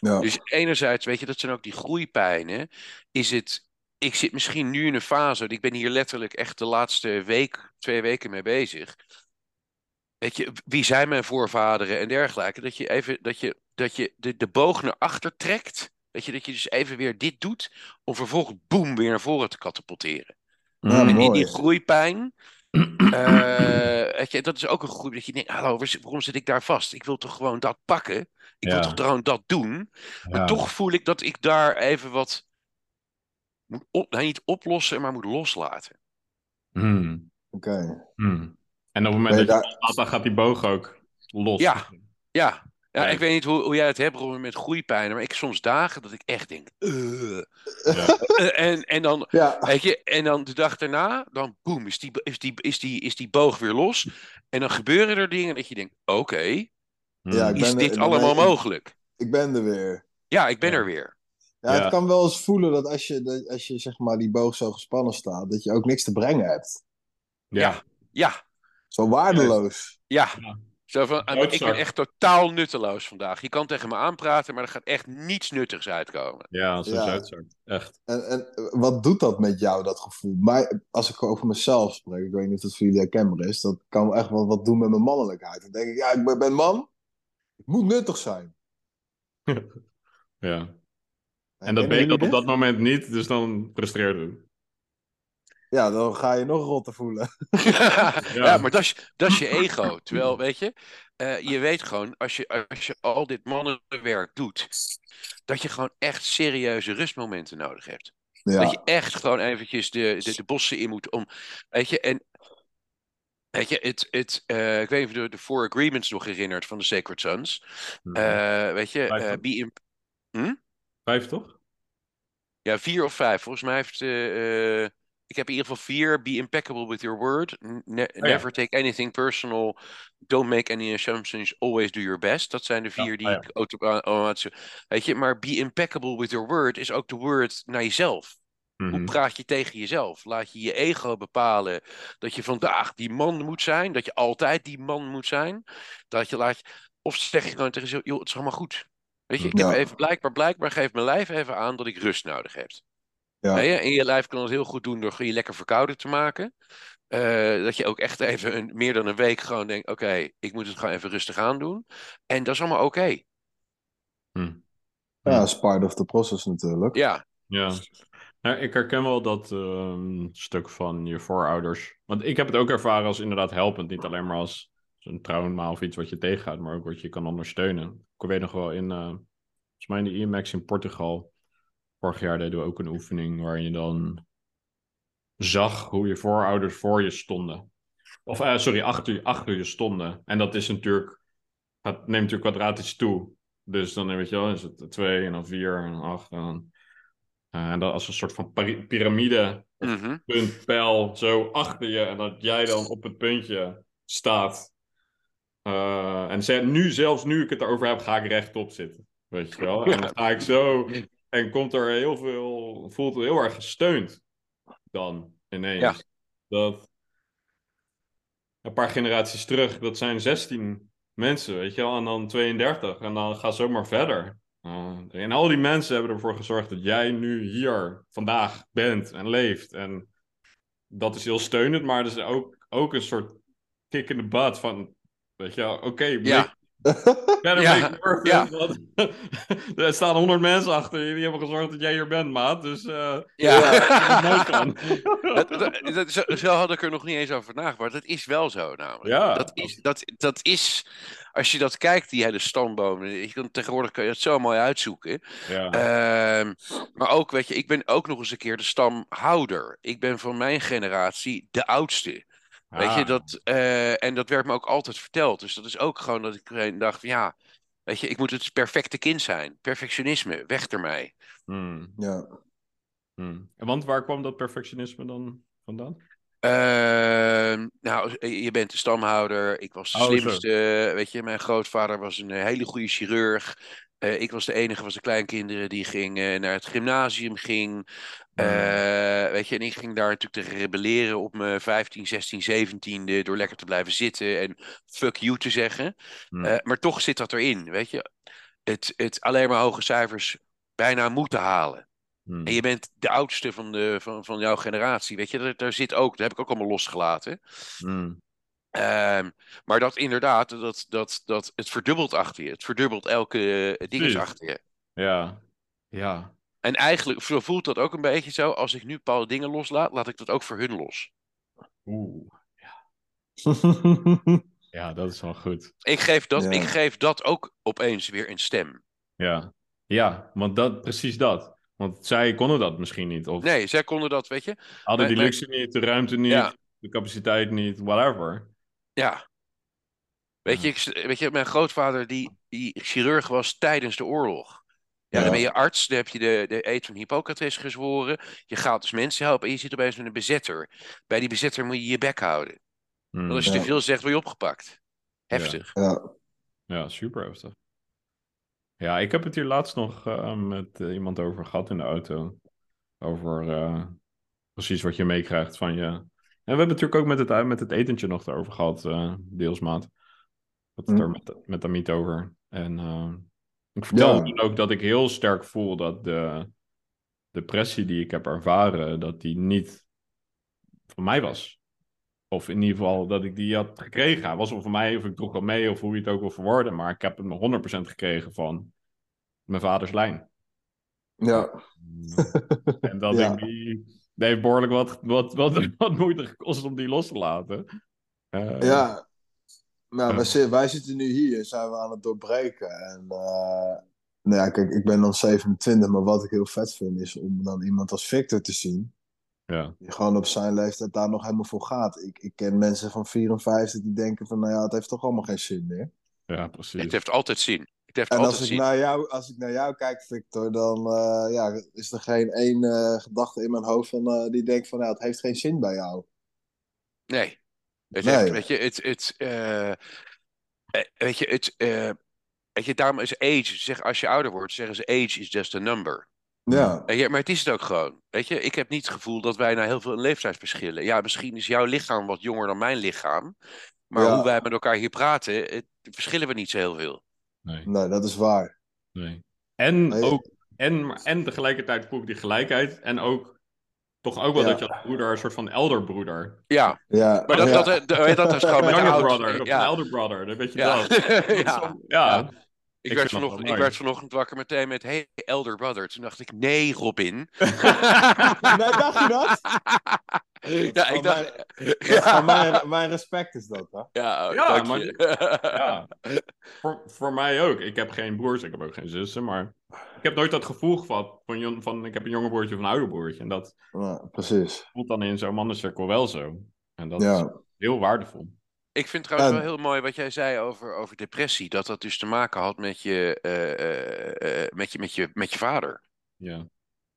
C: Ja.
B: Dus enerzijds, weet je, dat zijn ook die groeipijnen. Is het, ik zit misschien nu in een fase, ik ben hier letterlijk echt de laatste week, twee weken mee bezig. Weet je, wie zijn mijn voorvaderen en dergelijke? Dat je even, dat je, dat je de, de boog naar achter trekt. Weet je, dat je dus even weer dit doet, om vervolgens boem weer naar voren te katapulteren.
C: Ja,
A: Hm.
B: En in die groeipijn, eh, weet je, dat is ook een groei dat je denkt, hallo, waarom zit ik daar vast? Ik wil toch gewoon dat pakken? Ik wil toch gewoon dat doen? Maar
A: Ja.
B: toch voel ik dat ik daar even wat moet op, nou, niet oplossen, maar moet loslaten.
A: Hm.
C: Oké.
A: Hm. En op het moment dat je
C: daar-
A: loslaat, dan gaat die boog ook los.
B: Ja. Ja, ja ik weet niet hoe, hoe jij het hebt Robin, met groeipijn, maar ik heb soms dagen dat ik echt denk.
A: Ja.
B: en, en dan,
C: Ja,
B: weet je, en dan de dag daarna, dan boem, is die, is, die, is, die, is die boog weer los. En dan gebeuren er dingen dat je denkt, oké,
A: Hm.
C: Ja, ik
B: is
C: ben er-
B: dit allemaal mogelijk?
C: ik ben er weer.
B: Ja, ik ben
A: Ja.
B: er weer.
C: Ja,
A: Ja.
C: het kan wel eens voelen dat als je, dat als je zeg maar die boog zo gespannen staat, dat je ook niks te brengen hebt.
A: Ja.
B: Ja,
C: Zo waardeloos.
B: ja.
A: Ja.
B: Zo van, ah, ik ben echt totaal nutteloos vandaag. Je kan tegen me aanpraten, maar er gaat echt niets nuttigs uitkomen.
A: Ja, zo'n
C: Ja.
A: Echt.
C: En, en wat doet dat met jou, dat gevoel? Maar als ik over mezelf spreek, ik weet niet of dat voor jullie herkenbaar is, dat kan echt wel wat doen met mijn mannelijkheid. Dan denk ik, ja, ik ben, man, ik moet nuttig zijn.
A: Ja. En dat ben je
C: jullie
A: dan op dat moment niet, dus dan frustreert het.
C: Ja, dan ga je nog rotter voelen.
B: ja. maar dat is, dat is je ego. Terwijl, weet je, eh, je weet gewoon, als je, als je al dit mannenwerk doet, dat je gewoon echt serieuze rustmomenten nodig hebt. Dat je echt gewoon eventjes de, de, de bossen in moet om. Weet je, en. Weet je, het, het, eh, ik weet niet of je de, Four Agreements nog herinnert van de Sacred Sons. Eh, weet je,
A: Vijf,
B: eh, be in-
A: Vijf, toch?
B: ja, vier of vijf. Volgens mij heeft. Ik heb in ieder geval vier. Be impeccable with your word. Ne-
A: ja.
B: never take anything personal. Don't make any assumptions. Always do your best. Dat zijn de vier die
A: ah, ja.
B: ik auto- automatisch. Weet je, maar be impeccable with your word is ook de word naar jezelf. Hoe
A: Mhm.
B: praat je tegen jezelf? Laat je je ego bepalen dat je vandaag die man moet zijn, dat je altijd die man moet zijn. Dat je laat, of zeg je gewoon tegen jezelf, joh, het is allemaal goed. Weet je, ik
C: Ja.
B: heb even blijkbaar, blijkbaar geeft mijn lijf even aan dat ik rust nodig heb.
C: Ja.
B: Je? En je lijf kan het heel goed doen door je lekker verkouden te maken. Eh, dat je ook echt even een, meer dan een week gewoon denkt, oké, ik moet het gewoon even rustig aan doen. En dat is allemaal oké.
A: Hm.
C: ja, is part of the process natuurlijk.
B: Ja,
A: Ja. Nou, ik herken wel dat ehm, stuk van je voorouders. Want ik heb het ook ervaren als inderdaad helpend. Niet alleen maar als een trauma of iets wat je tegengaat, maar ook wat je kan ondersteunen. Ik weet nog wel in, eh, volgens mij in de IMAX in Portugal. Vorig jaar deden we ook een oefening waarin je dan zag hoe je voorouders voor je stonden. Of eh, sorry, achter, je- achter je stonden. En dat is natuurlijk, gaat, neemt natuurlijk kwadratisch toe. Dus dan weet je wel, is het twee en dan vier en dan acht en dan... eh, en dat als een soort van piramide,
B: mhm.
A: punt, pijl, zo achter je. En dat jij dan op het puntje staat. Eh, en nu, zelfs nu ik het erover heb, ga ik rechtop zitten. Weet je wel? En dan ga ik zo... En komt er heel veel... Voelt het heel erg gesteund. Dan, ineens.
B: Ja.
A: Dat... Een paar generaties terug, dat zijn 16 mensen, weet je wel. En dan 32. En dan ga zomaar verder. Uh, en al die mensen hebben ervoor gezorgd dat jij nu hier vandaag bent en leeft. En dat is heel steunend, maar er is ook, ook een soort kick in de butt van, weet je wel, oké,
B: Ja.
A: Better
B: Ja,
A: make worth er staan honderd mensen achter je die hebben gezorgd dat jij hier bent, maat. Dus eh
B: ja. Dat, dat, dat- zo, zo had ik er nog niet eens over nagedacht. Dat is wel zo namelijk.
A: Ja.
B: Dat, is, dat, dat is, als je dat kijkt, die hele stambomen. Je kan, tegenwoordig kun je het zo mooi uitzoeken.
A: ja.
B: Ehm, maar ook, weet je, ik ben ook nog eens een keer de stamhouder. Ik ben van mijn generatie de oudste. Weet je,
A: Ah.
B: dat, eh, en dat werd me ook altijd verteld. Dus dat is ook gewoon dat ik dacht, ja, weet je, ik moet het perfecte kind zijn. Perfectionisme, weg ermee.
A: Hmm,
C: ja.
A: hmm. En Want waar kwam dat perfectionisme dan vandaan?
B: Ehm, nou, je bent de stamhouder. Ik was de
A: Oh, zo.
B: slimste. Weet je, mijn grootvader was een hele goede chirurg. Eh, ik was de enige van zijn kleinkinderen die ging naar het gymnasium ging. Eh, weet je, en ik ging daar natuurlijk tegen rebelleren op mijn 15, 16, 17e door lekker te blijven zitten en fuck you te zeggen.
A: Hmm.
B: Eh, maar toch zit dat erin, weet je. Het, het alleen maar hoge cijfers bijna moeten halen.
A: Hmm.
B: En je bent de oudste van, de, van, van jouw generatie, weet je. Daar, daar zit ook, dat heb ik ook allemaal losgelaten. Ehm, maar dat inderdaad, dat, dat, dat, het verdubbelt achter je. Het verdubbelt elke uh, ding achter je.
A: Ja. Ja.
B: En eigenlijk vo- voelt dat ook een beetje zo. Als ik nu bepaalde dingen loslaat, laat ik dat ook voor hun los.
A: Oeh. Ja, dat is wel goed.
B: Ik geef dat,
C: Ja.
B: ik geef dat ook opeens weer een stem.
A: Ja. Ja, want dat, precies dat. Want zij konden dat misschien niet. Of
B: Nee, zij konden dat, weet je.
A: hadden die
B: maar-
A: luxe niet, de ruimte niet,
B: Ja.
A: de capaciteit niet, whatever.
B: Ja. Weet je, ik, weet je, mijn grootvader die, die chirurg was tijdens de oorlog. Ja,
C: Ja.
B: dan ben je arts, dan heb je de, de eed van Hippocrates gezworen. Je gaat dus mensen helpen en je zit opeens met een bezetter. Bij die bezetter moet je je bek houden.
A: Hmm.
B: Want als je
C: Ja.
B: te veel zegt, word je opgepakt. Heftig.
C: ja.
A: Ja, super heftig. Ja, ik heb het hier laatst nog eh, met eh, iemand over gehad in de auto. Over eh, precies wat je meekrijgt van je. En we hebben het natuurlijk ook met het, met het etentje nog erover gehad, eh deelsmaat. Hadden het er met, met Amit over. En eh, ik vertelde
C: Ja.
A: ook dat ik heel sterk voel dat de depressie die ik heb ervaren, dat die niet van mij was. Of in ieder geval dat ik die had gekregen. Hij was wel van mij, of ik droeg wel mee, of hoe je het ook wil verwoorden. Maar ik heb hem 100% gekregen van mijn vaders lijn.
C: Ja.
A: En dat
C: Ja.
A: die, die heeft behoorlijk wat, wat, wat, wat moeite gekost om die los te laten. Eh,
C: Ja. Nou, wij, wij zitten nu hier en zijn we aan het doorbreken. En eh, nou ja, kijk, ik ben dan 27, maar wat ik heel vet vind is om dan iemand als Victor te zien.
A: Ja,
C: Die gewoon op zijn leeftijd daar nog helemaal voor gaat. Ik, ik ken mensen van 54 die denken van, nou ja, het heeft toch allemaal geen zin meer.
A: ja precies.
B: Het heeft altijd zin.
C: En
B: altijd
C: als ik, naar jou, als ik naar jou kijk, Victor, dan eh, ja, is er geen één eh, gedachte in mijn hoofd van, eh, die denkt van, nou, het heeft geen zin bij jou.
B: Nee. Het
C: Nee.
B: heeft, weet je, het, het, weet je, het, weet je, daarom is age, zeg, als je ouder wordt, zeggen ze age is just a number.
C: Ja,
B: maar het is het ook gewoon. Weet je, ik heb niet het gevoel dat wij nou heel veel in leeftijdsverschillen. Ja, misschien is jouw lichaam wat jonger dan mijn lichaam. Maar
C: Ja.
B: hoe wij met elkaar hier praten, het, verschillen we niet zo heel veel.
A: Nee,
C: nee, dat is waar.
A: nee. En
C: Nee.
A: ook, en, en tegelijkertijd voel ik die gelijkheid. En ook, toch ook wel
C: Ja.
A: dat je als broeder, een soort van elder broeder.
B: Ja,
C: Ja,
B: maar dat,
C: ja.
B: dat, dat, dat is gewoon met de
A: brother, of
B: Ja.
A: een elder brother, dan weet je
B: Ja.
A: dat. Dat is
B: Ja.
A: zo- ja.
B: Ik,
A: Ik
B: werd vanochtend, ik werd vanochtend wakker meteen met, hey, elder brother. Toen dacht ik, nee, Robin.
C: Nee, dacht je dat?
B: ja, ik dacht...
C: Is
B: Ja,
C: mijn, mijn respect is dat, hè?
B: ja,
A: Ja,
B: dank
A: maar-
B: je.
A: Ja. voor, voor mij ook. Ik heb geen broers, ik heb ook geen zussen, maar ik heb nooit dat gevoel gehad van, van ik heb een jonger broertje of een ouder broertje. En dat
C: Ja, precies.
A: voelt dan in zo'n mannencirkel wel zo. En dat is heel waardevol.
B: Ik vind trouwens
C: En-
B: wel heel mooi wat jij zei over, over depressie. Dat dat dus te maken had met je, eh, eh, eh, met je, met je, met je vader.
A: Ja,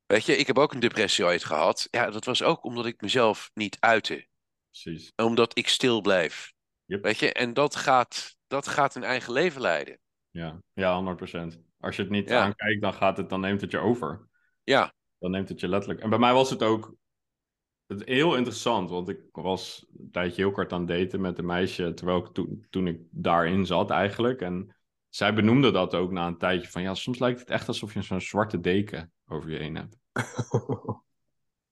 B: Weet je, ik heb ook een depressie ooit gehad. Ja, dat was ook omdat ik mezelf niet uitte.
A: precies.
B: Omdat ik stil blijf.
A: Yep.
B: Weet je, en dat gaat, dat gaat een eigen leven leiden.
A: Ja, ja 100%. Als je het niet
B: Ja.
A: aankijkt, dan, gaat het, dan neemt het je over.
B: Ja,
A: Dan neemt het je letterlijk. En bij mij was het ook het is heel interessant, want ik was een tijdje heel kort aan het daten met een meisje, terwijl ik toen, toen ik daarin zat eigenlijk. En zij benoemde dat ook na een tijdje van, ja, soms lijkt het echt alsof je zo'n zwarte deken over je heen hebt.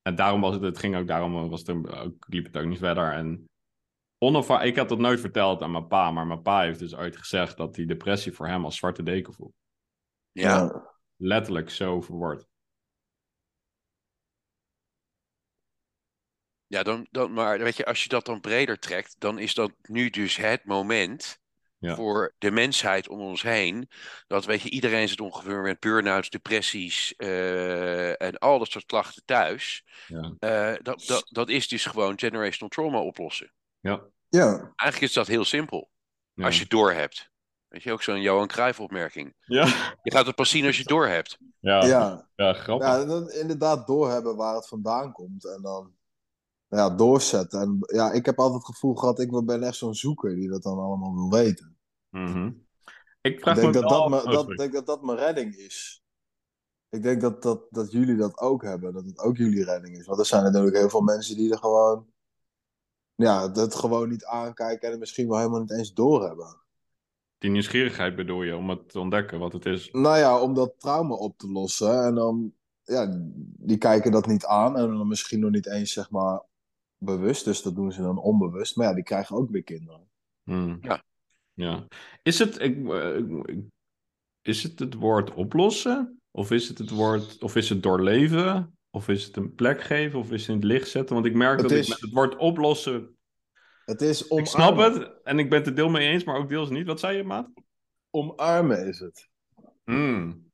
A: En daarom was het, het ging ook daarom, was het ook, liep het ook niet verder. En onafha- ik had dat nooit verteld aan mijn pa, maar mijn pa heeft dus ooit gezegd dat die depressie voor hem als zwarte deken voelt.
B: ja.
A: Letterlijk zo verwoord.
B: Ja, dan, dan, maar weet je, als je dat dan breder trekt, dan is dat nu dus het moment
A: Ja.
B: voor de mensheid om ons heen. Dat weet je, iedereen zit ongeveer met burn-outs, depressies eh, en al dat soort klachten thuis.
A: Ja.
B: Eh, dat, dat, dat is dus gewoon generational trauma oplossen.
A: Ja.
C: ja.
B: Eigenlijk is dat heel simpel,
A: Ja.
B: als je het door hebt. Weet je, ook zo'n Johan Cruijff opmerking.
A: Ja.
B: Je gaat het pas zien als je het door hebt.
A: Ja. ja.
C: ja.
A: grappig.
C: Ja, dan inderdaad doorhebben waar het vandaan komt. En dan ja, doorzetten. En ja, ik heb altijd het gevoel gehad, ik ben echt zo'n zoeker die dat dan allemaal wil weten.
A: Mhm. Ik vraag
C: Ik denk
A: me
C: dat dat, me,
A: oh,
C: dat, denk dat dat mijn redding is. Ik denk dat, dat, dat jullie dat ook hebben. Dat het ook jullie redding is. Want er zijn natuurlijk heel veel mensen die er gewoon... Ja, het gewoon niet aankijken en het misschien wel helemaal niet eens doorhebben.
A: Die nieuwsgierigheid bedoel je, om het te ontdekken wat het is.
C: Nou ja, om dat trauma op te lossen. En dan, ja, die kijken dat niet aan. En dan misschien nog niet eens, zeg maar, bewust. Dus dat doen ze dan onbewust. Maar ja, die krijgen ook weer kinderen.
A: Hmm.
B: Ja.
A: ja. Is het, ik, eh, ik- is het het woord oplossen? Of is het het woord, of is het doorleven? Of is het een plek geven? Of is het in het licht zetten? Want ik merk
C: Het
A: dat
C: is-
A: ik met het woord oplossen,
C: Het is
A: ik
C: omarmen.
A: snap het en ik ben het er deel mee eens, maar ook deels niet. Wat zei je, maat?
C: Omarmen is het.
A: Hmm.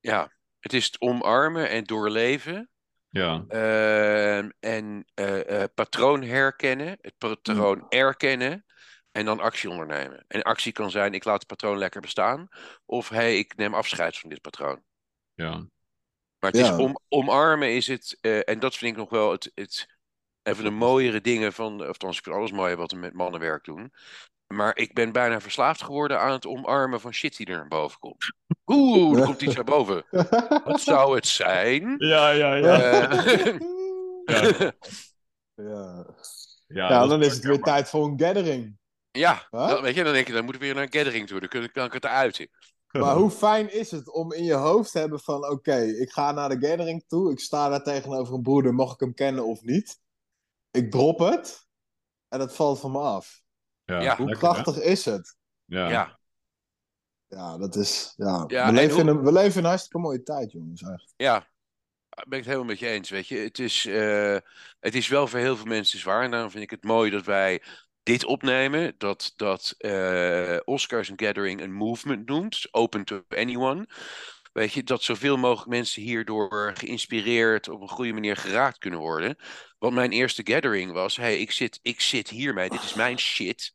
B: Ja, het is het omarmen en doorleven.
A: Ja,
B: Ehm, en eh, eh, patroon herkennen, het patroon erkennen en dan actie ondernemen. En actie kan zijn, ik laat het patroon lekker bestaan. Of hey, ik neem afscheid van dit patroon.
A: ja.
B: Maar het
C: Ja.
B: is om, omarmen is het, eh, en dat vind ik nog wel het, het, een van de mooiere dingen van, of althans ik vind alles mooi wat we met mannenwerk doen. Maar ik ben bijna verslaafd geworden aan het omarmen van shit die er naar boven komt. Oeh, er komt iets naar boven. Wat zou het zijn?
A: Ja, ja, ja.
B: Eh,
A: Ja.
C: ja.
A: Ja,
C: dan is het weer tijd voor een gathering.
B: Ja,
C: Huh?
B: weet je, dan denk je, dan moeten we weer naar een gathering toe. Dan kun ik, dan kan ik het eruit.
C: Maar hoe fijn is het om in je hoofd te hebben van... Oké, ik ga naar de gathering toe. Ik sta daar tegenover een broeder. Mag ik hem kennen of niet? Ik drop het. En het valt van me af.
A: Ja,
B: Ja.
C: Hoe
A: lekker, hè?
C: krachtig is het?
A: Ja.
B: Ja.
C: Ja, dat is. Ja.
B: Ja,
C: we,
B: en
C: leven in
B: hoe-
C: een, we leven in een hartstikke mooie tijd, jongens. Echt.
B: Ja, ben ik het helemaal met je eens. Weet je, het is, eh, het is wel voor heel veel mensen zwaar. En daarom vind ik het mooi dat wij dit opnemen. Dat, dat eh, Oscars and Gathering een movement noemt. Open to anyone. Weet je, dat zoveel mogelijk mensen hierdoor geïnspireerd op een goede manier geraakt kunnen worden. Want mijn eerste gathering was: hey, ik zit, ik zit hiermee, dit is mijn shit.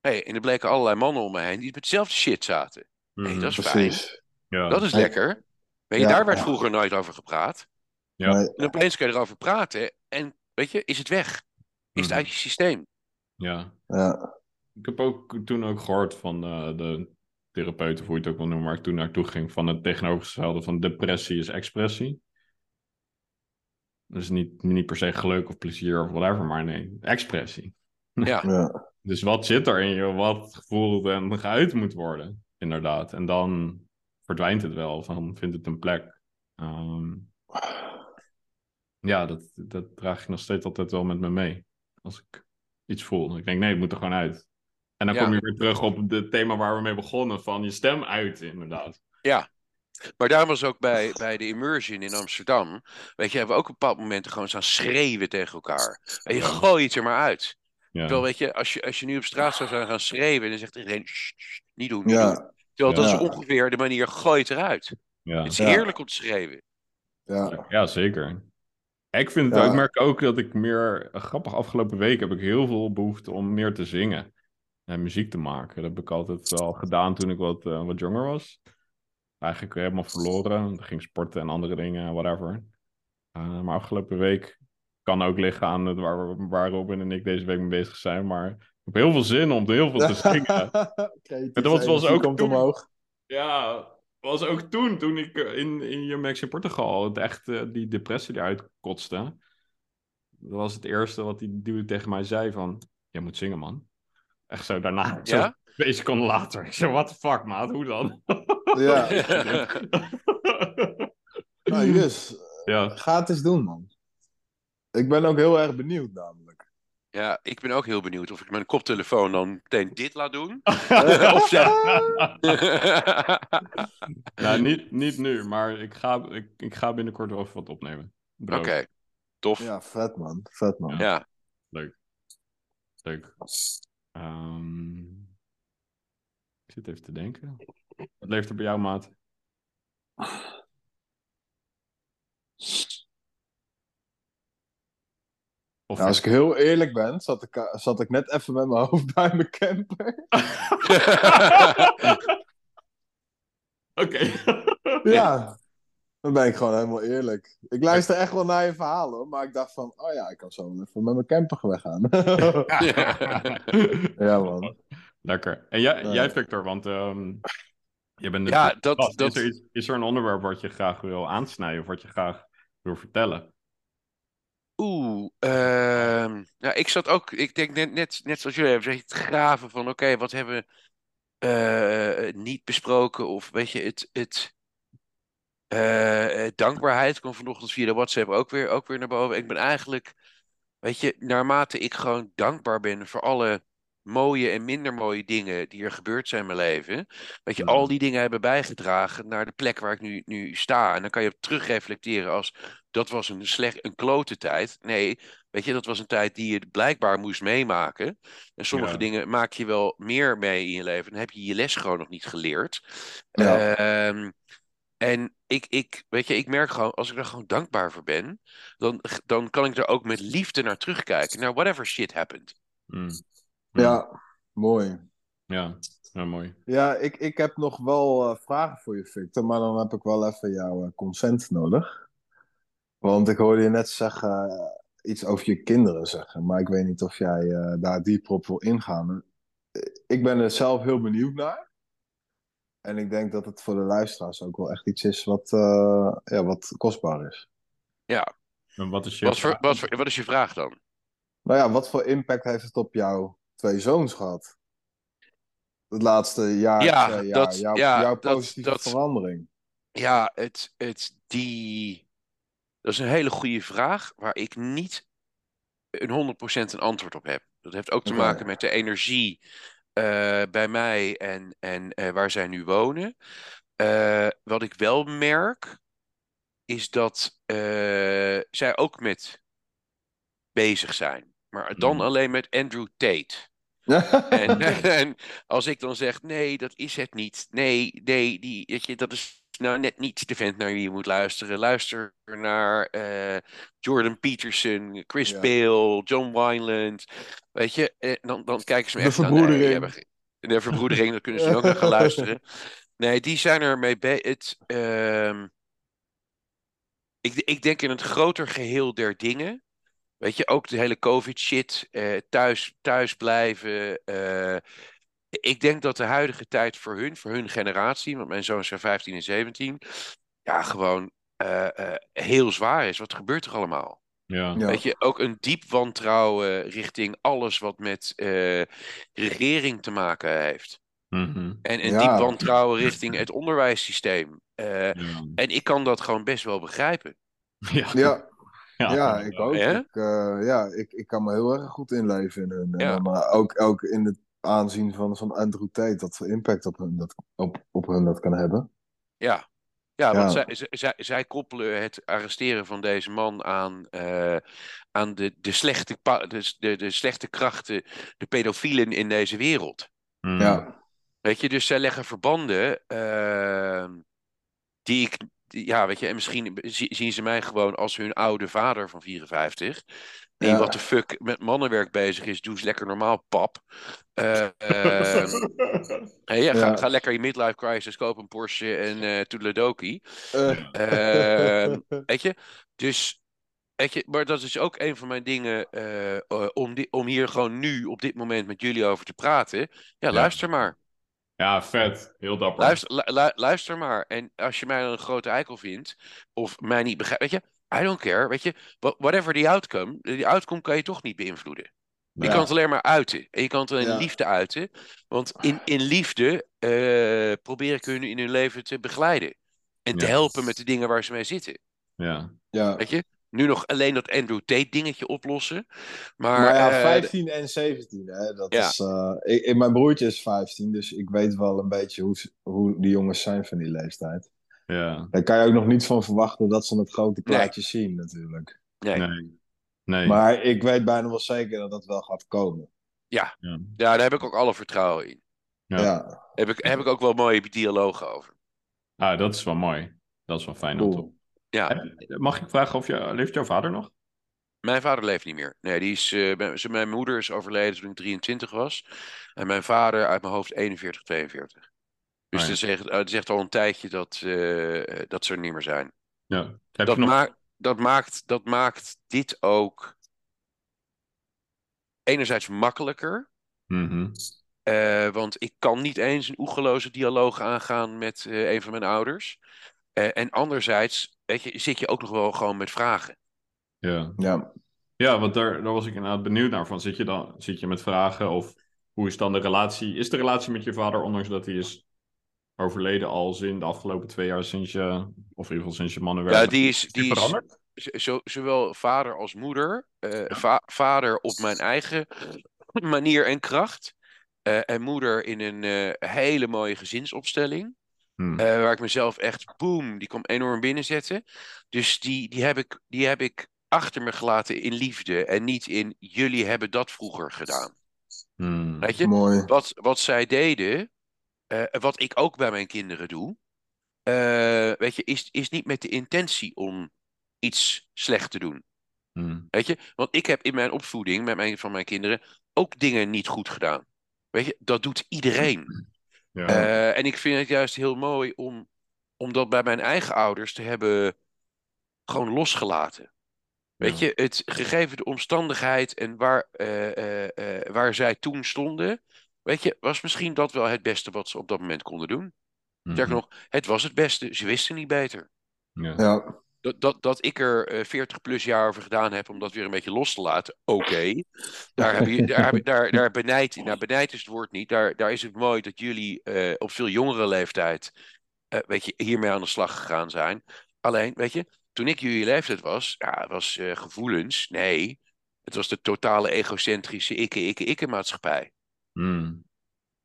B: Hey, en er bleken allerlei mannen om me heen die met hetzelfde shit zaten. Hey,
A: Mhm.
B: dat is fijn.
C: Precies.
A: ja.
B: Dat is lekker. Weet je,
C: Ja.
B: daar werd vroeger nooit over gepraat.
A: Ja.
B: En opeens kun je erover praten en weet je, is het weg. Is het
A: Mhm.
B: uit je systeem.
A: ja.
C: ja.
A: Ik heb ook toen ook gehoord van eh, de therapeuten, hoe je het ook wil noemen, waar ik toen naartoe ging, van het tegenovergestelde van depressie is expressie. Dus niet, niet per se geluk of plezier of whatever, maar nee, expressie.
B: Ja,
C: ja.
A: Dus wat zit er in je, wat gevoeld en geuit moet worden, inderdaad. En dan verdwijnt het wel, van vindt het een plek. Ehm, ja, dat, dat draag ik nog steeds altijd wel met me mee. Als ik iets voel. Ik denk, nee, het moet er gewoon uit. En dan
B: Ja.
A: kom je weer terug op het thema waar we mee begonnen, van je stem uit, inderdaad.
B: maar daar was ook bij, bij de immersion in Amsterdam. Weet je, hebben we ook op een bepaald moment gewoon staan schreeuwen tegen elkaar. En je
A: Ja.
B: gooit het er maar uit.
A: Ja,
B: Terwijl, weet je, als je, als je nu op straat zou zijn gaan schreeuwen, dan zegt iedereen: "Sst, sst, niet doen. Niet doen.
C: Ja.
B: Terwijl dat
C: Ja.
B: is ongeveer de manier: gooi het eruit.
A: ja.
B: Het is
C: Ja.
B: heerlijk om te schreeuwen.
C: Ja.
A: ja, zeker. Ik vind het
C: Ja.
A: ook, ik merk ook dat ik meer, grappig, afgelopen week heb ik heel veel behoefte om meer te zingen en muziek te maken. Dat heb ik altijd wel gedaan toen ik wat, eh, wat jonger was. Eigenlijk helemaal verloren. Ik ging sporten en andere dingen, whatever. Eh, maar afgelopen week kan ook liggen aan het waar, waar Robin en ik deze week mee bezig zijn. Maar ik heb heel veel zin om heel veel te zingen. En dat was ook
C: komt
A: toen-
C: omhoog.
A: Ja, was ook toen, toen ik eh, in, in Jumex in Portugal het echt eh, die depressie eruit kotste. Dat was het eerste wat die dude tegen mij zei van, jij moet zingen man. Echt zo daarna, zo
B: Ja?
A: twee seconden later. Ik zo, what the fuck maat, hoe dan?
C: Ja. Nou, Jus,
A: ja,
C: ga het eens doen, man. Ik ben ook heel erg benieuwd, namelijk.
B: Ja, ik ben ook heel benieuwd of ik mijn koptelefoon dan meteen dit laat doen.
A: of
B: ja.
A: nou, niet, niet nu, maar ik ga, ik, ik ga binnenkort wel even wat opnemen.
B: Oké, tof.
C: Ja, vet, man. Vet, man.
B: Ja.
A: Leuk. Leuk. Ehm, ik zit even te denken. Wat leeft er bij jou, maat? Of
C: Nou, als ik heel eerlijk ben, zat ik, zat ik net even met mijn hoofd bij mijn camper.
A: Oké.
C: Ja, dan ben ik gewoon helemaal eerlijk. Ik luister echt wel naar je verhalen, maar ik dacht van, oh ja, ik kan zo even met mijn camper weggaan. ja, man.
A: Lekker. En jij, jij Victor, want ehm je bent
B: Ja, dat-
A: gast.
B: dat-
A: Is, er iets- is er een onderwerp wat je graag wil aansnijden of wat je graag wil vertellen?
B: Oeh, ehm, ja, ik zat ook, ik denk net, net, net zoals jullie hebben gezegd, het graven van, oké, wat hebben we eh, niet besproken? Of weet je, het, het eh, eh, dankbaarheid kwam vanochtend via de WhatsApp ook weer, ook weer naar boven. Ik ben eigenlijk, weet je, naarmate ik gewoon dankbaar ben voor alle mooie en minder mooie dingen die er gebeurd zijn in mijn leven. Weet je, al die dingen hebben bijgedragen naar de plek waar ik nu, nu sta. En dan kan je op terugreflecteren als dat was een slecht, een klote tijd. Nee, weet je, dat was een tijd die je blijkbaar moest meemaken. En sommige
A: Ja.
B: dingen maak je wel meer mee in je leven. Dan heb je je les gewoon nog niet geleerd.
C: Ja.
B: Ehm, en ik, ik, weet je, ik merk gewoon, als ik er gewoon dankbaar voor ben, dan, dan kan ik er ook met liefde naar terugkijken. Naar whatever shit happened.
A: Mm. Mm.
C: Ja, mooi.
A: Ja, ja, mooi.
C: Ja, ik, ik heb nog wel eh, vragen voor je, Victor, maar dan heb ik wel even jouw eh, consent nodig. Want ik hoorde je net zeggen, eh, iets over je kinderen zeggen, maar ik weet niet of jij eh, daar dieper op wil ingaan. Ik ben er zelf heel benieuwd naar. En ik denk dat het voor de luisteraars ook wel echt iets is wat, eh, ja, wat kostbaar is.
B: Ja,
A: En wat is je
B: wat, voor, wat, voor, wat is je vraag dan?
C: Nou ja, wat voor impact heeft het op jouw twee zoons gehad? Het laatste jaar,
B: Ja,
C: twee jaar,
B: dat-
C: jouw,
B: ja,
C: jouw positieve
B: dat-
C: verandering.
B: Ja, het, het, die... Dat is een hele goede vraag waar ik niet een 100% een antwoord op heb. Dat heeft ook te maken met de energie bij mij en, en eh, waar zij nu wonen. Eh, wat ik wel merk, is dat eh, zij ook met bezig zijn. Maar dan
A: Hmm.
B: alleen met Andrew Tate. En, en als ik dan zeg, nee, dat is het niet. Nee, nee, die, weet je, dat is nou net niet de vent naar wie je moet luisteren. Luister naar eh, Jordan Peterson, Chris
C: Ja.
B: Bale, John Wineland. Weet je, eh, dan, dan kijken ze me
C: De
B: echt
C: verbroedering.
B: Hebben ge- de verbroedering, daar kunnen ze ook naar gaan luisteren. Nee, die zijn er mee bezig. Het, ehm, ik, ik denk in het groter geheel der dingen. Weet je, ook de hele COVID-shit, eh, thuis, thuis blijven. Ik denk dat de huidige tijd voor hun, voor hun generatie, want mijn zoons zijn 15 en 17, ja, gewoon eh, eh, heel zwaar is. Wat gebeurt er allemaal?
A: Ja.
C: Ja.
B: Weet je, ook een diep wantrouwen richting alles wat met eh, regering te maken heeft.
A: Mhm.
B: En een
C: Ja.
B: diep wantrouwen richting het onderwijssysteem. Eh,
A: Ja.
B: en ik kan dat gewoon best wel begrijpen.
A: Ja.
C: Ja,
A: Ja.
C: ja, ik ook.
B: Ja?
C: Ik, eh, ja, ik, ik kan me heel erg goed inleven in hun. En
B: Ja.
C: eh, ook, ook in het aanzien van, van Andrew Tate, dat voor impact op hun dat, op, op hun dat kan hebben.
B: Ja, ja want
C: Ja.
B: Zij, zij- zij, koppelen het arresteren van deze man aan, eh, aan de, de, slechte, de, de, de slechte krachten, de pedofielen in deze wereld.
C: Ja,
B: Weet je, dus zij leggen verbanden ehm, die ik, ja, weet je, en misschien zi- zien ze mij gewoon als hun oude vader van 54. Die
C: Ja.
B: wat de fuck met mannenwerk bezig is. Doe eens lekker normaal, pap. Eh, ehm, hey, ja, ga,
C: Ja.
B: ga lekker je midlife crisis, koop een Porsche en toedeledokie. Ehm, weet je, dus, weet je, maar dat is ook een van mijn dingen eh, om, om hier gewoon nu op dit moment met jullie over te praten. Ja, luister maar.
A: Ja, vet. Heel dapper.
B: Luister, lu- lu- luister maar. En als je mij dan een grote eikel vindt, of mij niet begrijpt, weet je, I don't care, weet je, wha- whatever the outcome, die outcome kan je toch niet beïnvloeden. Je
C: Ja.
B: kan het alleen maar uiten. En je kan het alleen
C: Ja.
B: liefde uiten. Want in, in liefde eh, probeer ik hun in hun leven te begeleiden. En te helpen met de dingen waar ze mee zitten.
A: Ja.
C: ja.
B: Weet je? Nu nog alleen dat Andrew Tate dingetje oplossen. Maar,
C: Maar ja,
B: eh,
C: 15 en 17, hè, dat
B: Ja.
C: is... eh, ik, ik- mijn broertje is 15, dus ik weet wel een beetje hoe, hoe die jongens zijn van die leeftijd.
A: Ja.
C: Daar kan je ook nog niet van verwachten dat ze het grote plaatje zien, natuurlijk.
B: nee.
A: Nee. Nee.
C: Maar ik weet bijna wel zeker dat dat wel gaat komen.
B: Ja.
A: Ja.
B: ja, daar heb ik ook alle vertrouwen in.
A: Ja.
C: Ja,
B: Heb ik, heb ik ook wel mooie dialogen over.
A: Ah, dat is wel mooi. Dat is wel fijn. om te
C: cool.
B: Ja,
A: Mag ik vragen of je, leeft jouw vader nog?
B: mijn vader leeft niet meer. Nee, die is, eh, mijn- moeder is overleden toen ik 23 was. En mijn vader uit mijn hoofd 41, 42. Dus echt, dat is echt al een tijdje dat, eh, dat ze er niet meer zijn.
A: Ja. Heb
B: Dat,
A: nog...
B: maakt, dat, maakt, dat maakt dit ook enerzijds makkelijker.
A: Mhm.
B: eh, want ik kan niet eens een oegeloze dialoog aangaan met eh, een van mijn ouders. Eh, en anderzijds weet je, zit je ook nog wel gewoon met vragen.
A: Ja.
C: Ja.
A: Ja, want daar, daar was ik inderdaad benieuwd naar. Van, zit, je dan, zit je met vragen of hoe is dan de relatie? Is de relatie met je vader, ondanks dat hij is overleden al in de afgelopen twee jaar sinds je, of in ieder geval sinds je mannenwerk?
B: Ja, die is, die is
A: veranderd?
B: zo, zowel vader als moeder. eh, va- vader op mijn eigen manier en kracht. eh, en moeder in een eh, hele mooie gezinsopstelling.
A: Hmm.
B: eh, waar ik mezelf echt, boem, die kwam enorm binnenzetten. Dus die, die, heb ik, die heb ik achter me gelaten in liefde. En niet in, jullie hebben dat vroeger gedaan.
A: Hmm.
B: Weet je?
C: Mooi.
B: Wat, wat zij deden, eh, wat ik ook bij mijn kinderen doe, eh, weet je, is, is niet met de intentie om iets slecht te doen.
A: Hmm.
B: Weet je, want ik heb in mijn opvoeding met mijn, van mijn kinderen ook dingen niet goed gedaan. Weet je, dat doet iedereen.
A: Ja.
B: Eh, en ik vind het juist heel mooi om, om dat bij mijn eigen ouders te hebben gewoon losgelaten. Weet
A: Ja.
B: je, het gegeven de omstandigheid en waar, eh, eh, eh, waar zij toen stonden, weet je, was misschien dat wel het beste wat ze op dat moment konden doen. Sterker
A: Mhm.
B: nog, het was het beste. Ze wisten niet beter.
A: Ja.
C: Ja.
B: Dat, dat, dat ik er eh, 40 plus jaar over gedaan heb om dat weer een beetje los te laten, oké. Daar, heb je, daar, heb daar, daar benijd, nou benijd is het woord niet. Daar, daar is het mooi dat jullie eh, op veel jongere leeftijd, eh, weet je, hiermee aan de slag gegaan zijn. Alleen, weet je, toen ik jullie leeftijd was, ja, was eh, gevoelens, nee. Het was de totale egocentrische ikke, ikke, ikke maatschappij.
A: Hmm.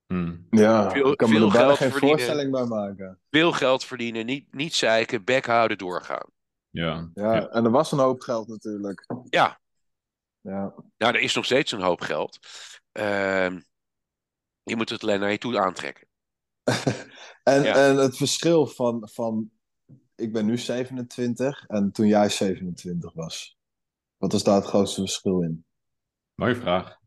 A: Hmm.
C: Ja,
B: Veel-
C: ik kan me
B: veel
C: er bijna geen
B: verdienen.
C: voorstelling bij maken.
B: Veel geld verdienen, niet, niet zeiken, bek houden, doorgaan.
A: Ja.
C: Ja,
A: Ja.
C: en er was een hoop geld natuurlijk.
B: Ja,
C: Ja,
B: nou, er is nog steeds een hoop geld. Ehm, je moet het alleen naar je toe aantrekken.
C: en,
B: Ja.
C: en het verschil van, van... Ik ben nu 27 en toen jij 27 was. Wat was daar het grootste verschil in?
A: Mooie vraag.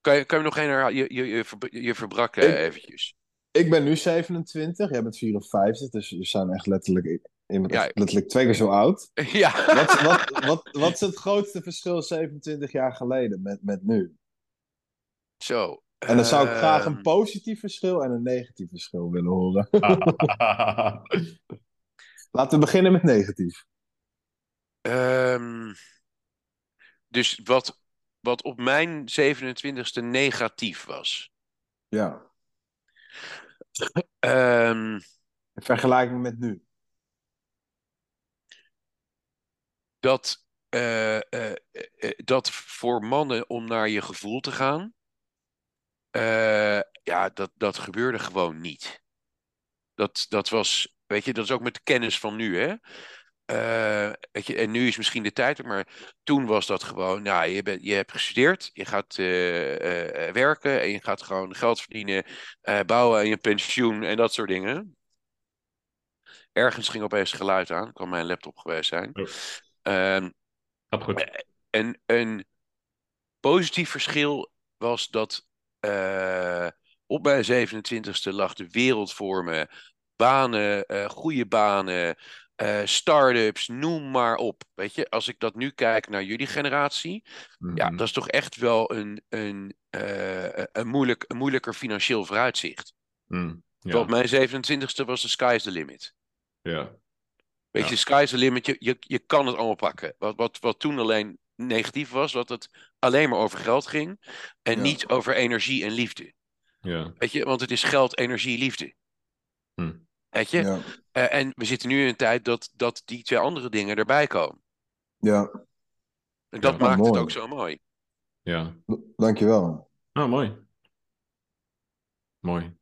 B: Kan je, kan je nog een herhalen? Je, je, je, ver- je verbrak eh,
C: Ik-
B: eventjes.
C: Ik ben nu 27, jij bent 54, dus we zijn echt letterlijk, in,
B: Ja.
C: letterlijk twee keer zo oud.
B: ja.
C: Wat, wat, wat, wat is het grootste verschil 27 jaar geleden met, met nu?
B: Zo.
C: En dan zou ik graag een
B: Ehm,
C: positief verschil en een negatief verschil willen horen. Laten we beginnen met negatief.
B: ehm, dus wat, wat op mijn 27e negatief was.
C: Ja.
B: Ehm,
C: In vergelijking met nu.
B: Dat, eh, eh, eh, dat voor mannen om naar je gevoel te gaan, ja, dat, dat gebeurde gewoon niet. Dat, dat was, weet je, dat is ook met de kennis van nu, hè. Weet je, en nu is misschien de tijd, maar toen was dat gewoon, nou, je, bent, je hebt gestudeerd, je gaat werken en je gaat gewoon geld verdienen, bouwen aan je pensioen en dat soort dingen. Ergens ging opeens geluid aan, kan mijn laptop geweest zijn.
A: Oh.
B: Ehm,
A: Gaat goed.
B: en een positief verschil was dat eh, op mijn 27e lag de wereld voor me. Banen, eh, goede banen, eh start-ups, noem maar op. Weet je, als ik dat nu kijk naar jullie generatie, ja,
A: Mhm.
B: dat is toch echt wel een, een, een, moeilijk, een moeilijker financieel vooruitzicht.
A: Hmm. Ja.
B: Want mijn 27e was de sky's the limit.
A: Ja.
B: Weet
A: Ja.
B: je, sky's the limit, je, je, je kan het allemaal pakken. Wat, wat, wat toen alleen negatief was, dat het alleen maar over geld ging en
C: Ja.
B: niet over energie en liefde.
A: Ja.
B: Weet je, want het is geld, energie, liefde.
A: Hm.
B: Weet je?
C: Ja.
B: Eh, en we zitten nu in een tijd dat, dat die twee andere dingen erbij komen.
C: ja.
B: En dat
A: Ja,
B: maakt het ook zo mooi.
A: Ja.
C: Dankjewel.
A: Oh, mooi. Mooi.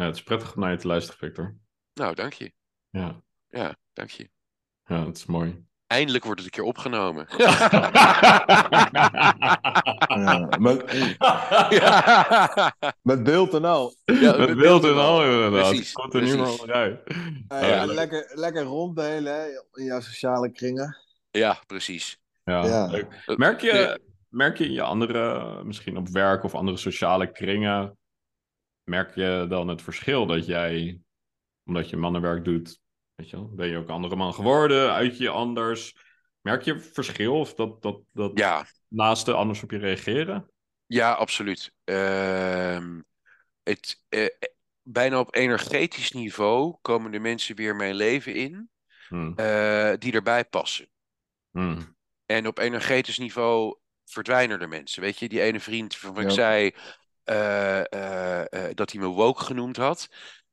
A: Ja, het is prettig om naar je te luisteren, Victor.
B: Nou, dank je.
A: Ja,
B: Ja, dank je.
A: ja het is mooi.
B: Eindelijk wordt het een keer opgenomen.
C: Ja. Met,
B: ja,
C: met beeld en al.
B: Ja,
A: Met beeld en al, inderdaad.
B: Precies,
A: komt er nu maar.
C: Hey,
A: Ja.
C: en lekker, lekker ronddelen hè, in jouw sociale kringen.
B: ja, precies.
A: Ja,
C: Ja.
A: leuk.
B: Eh,
A: Merk je, merk je in je andere, misschien op werk of andere sociale kringen, merk je dan het verschil dat jij, omdat je mannenwerk doet, weet je wel, ben je ook een andere man geworden, uit je anders. Merk je verschil of dat, dat, dat
B: Ja,
A: naasten anders op je reageren?
B: Ja, absoluut. Ehm, het, eh, bijna op energetisch niveau komen de mensen weer mijn leven in
A: Hmm.
B: eh, die erbij passen.
A: Hmm.
B: En op energetisch niveau verdwijnen er mensen. Weet je, die ene vriend waarvan ik
C: Ja.
B: zei dat hij me woke genoemd had.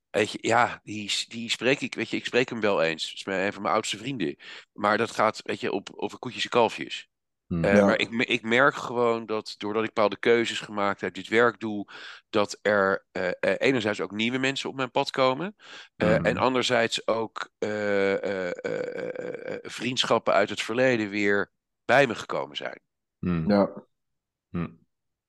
B: Weet je, ja, die, die spreek ik, weet je, ik spreek hem wel eens. Dat is mijn- een van mijn oudste vrienden. Maar dat gaat, weet je, op, over koetjes en kalfjes.
A: Hmm.
B: Eh. Maar ik, ik merk gewoon dat doordat ik bepaalde keuzes gemaakt heb, dit werk doe, dat er eh, eh, enerzijds ook nieuwe mensen op mijn pad komen. eh,
A: Mhm.
B: En anderzijds ook eh, eh, eh, eh, eh, vriendschappen uit het verleden weer bij me gekomen zijn.
A: Hmm.
C: Ja,
A: Hmm.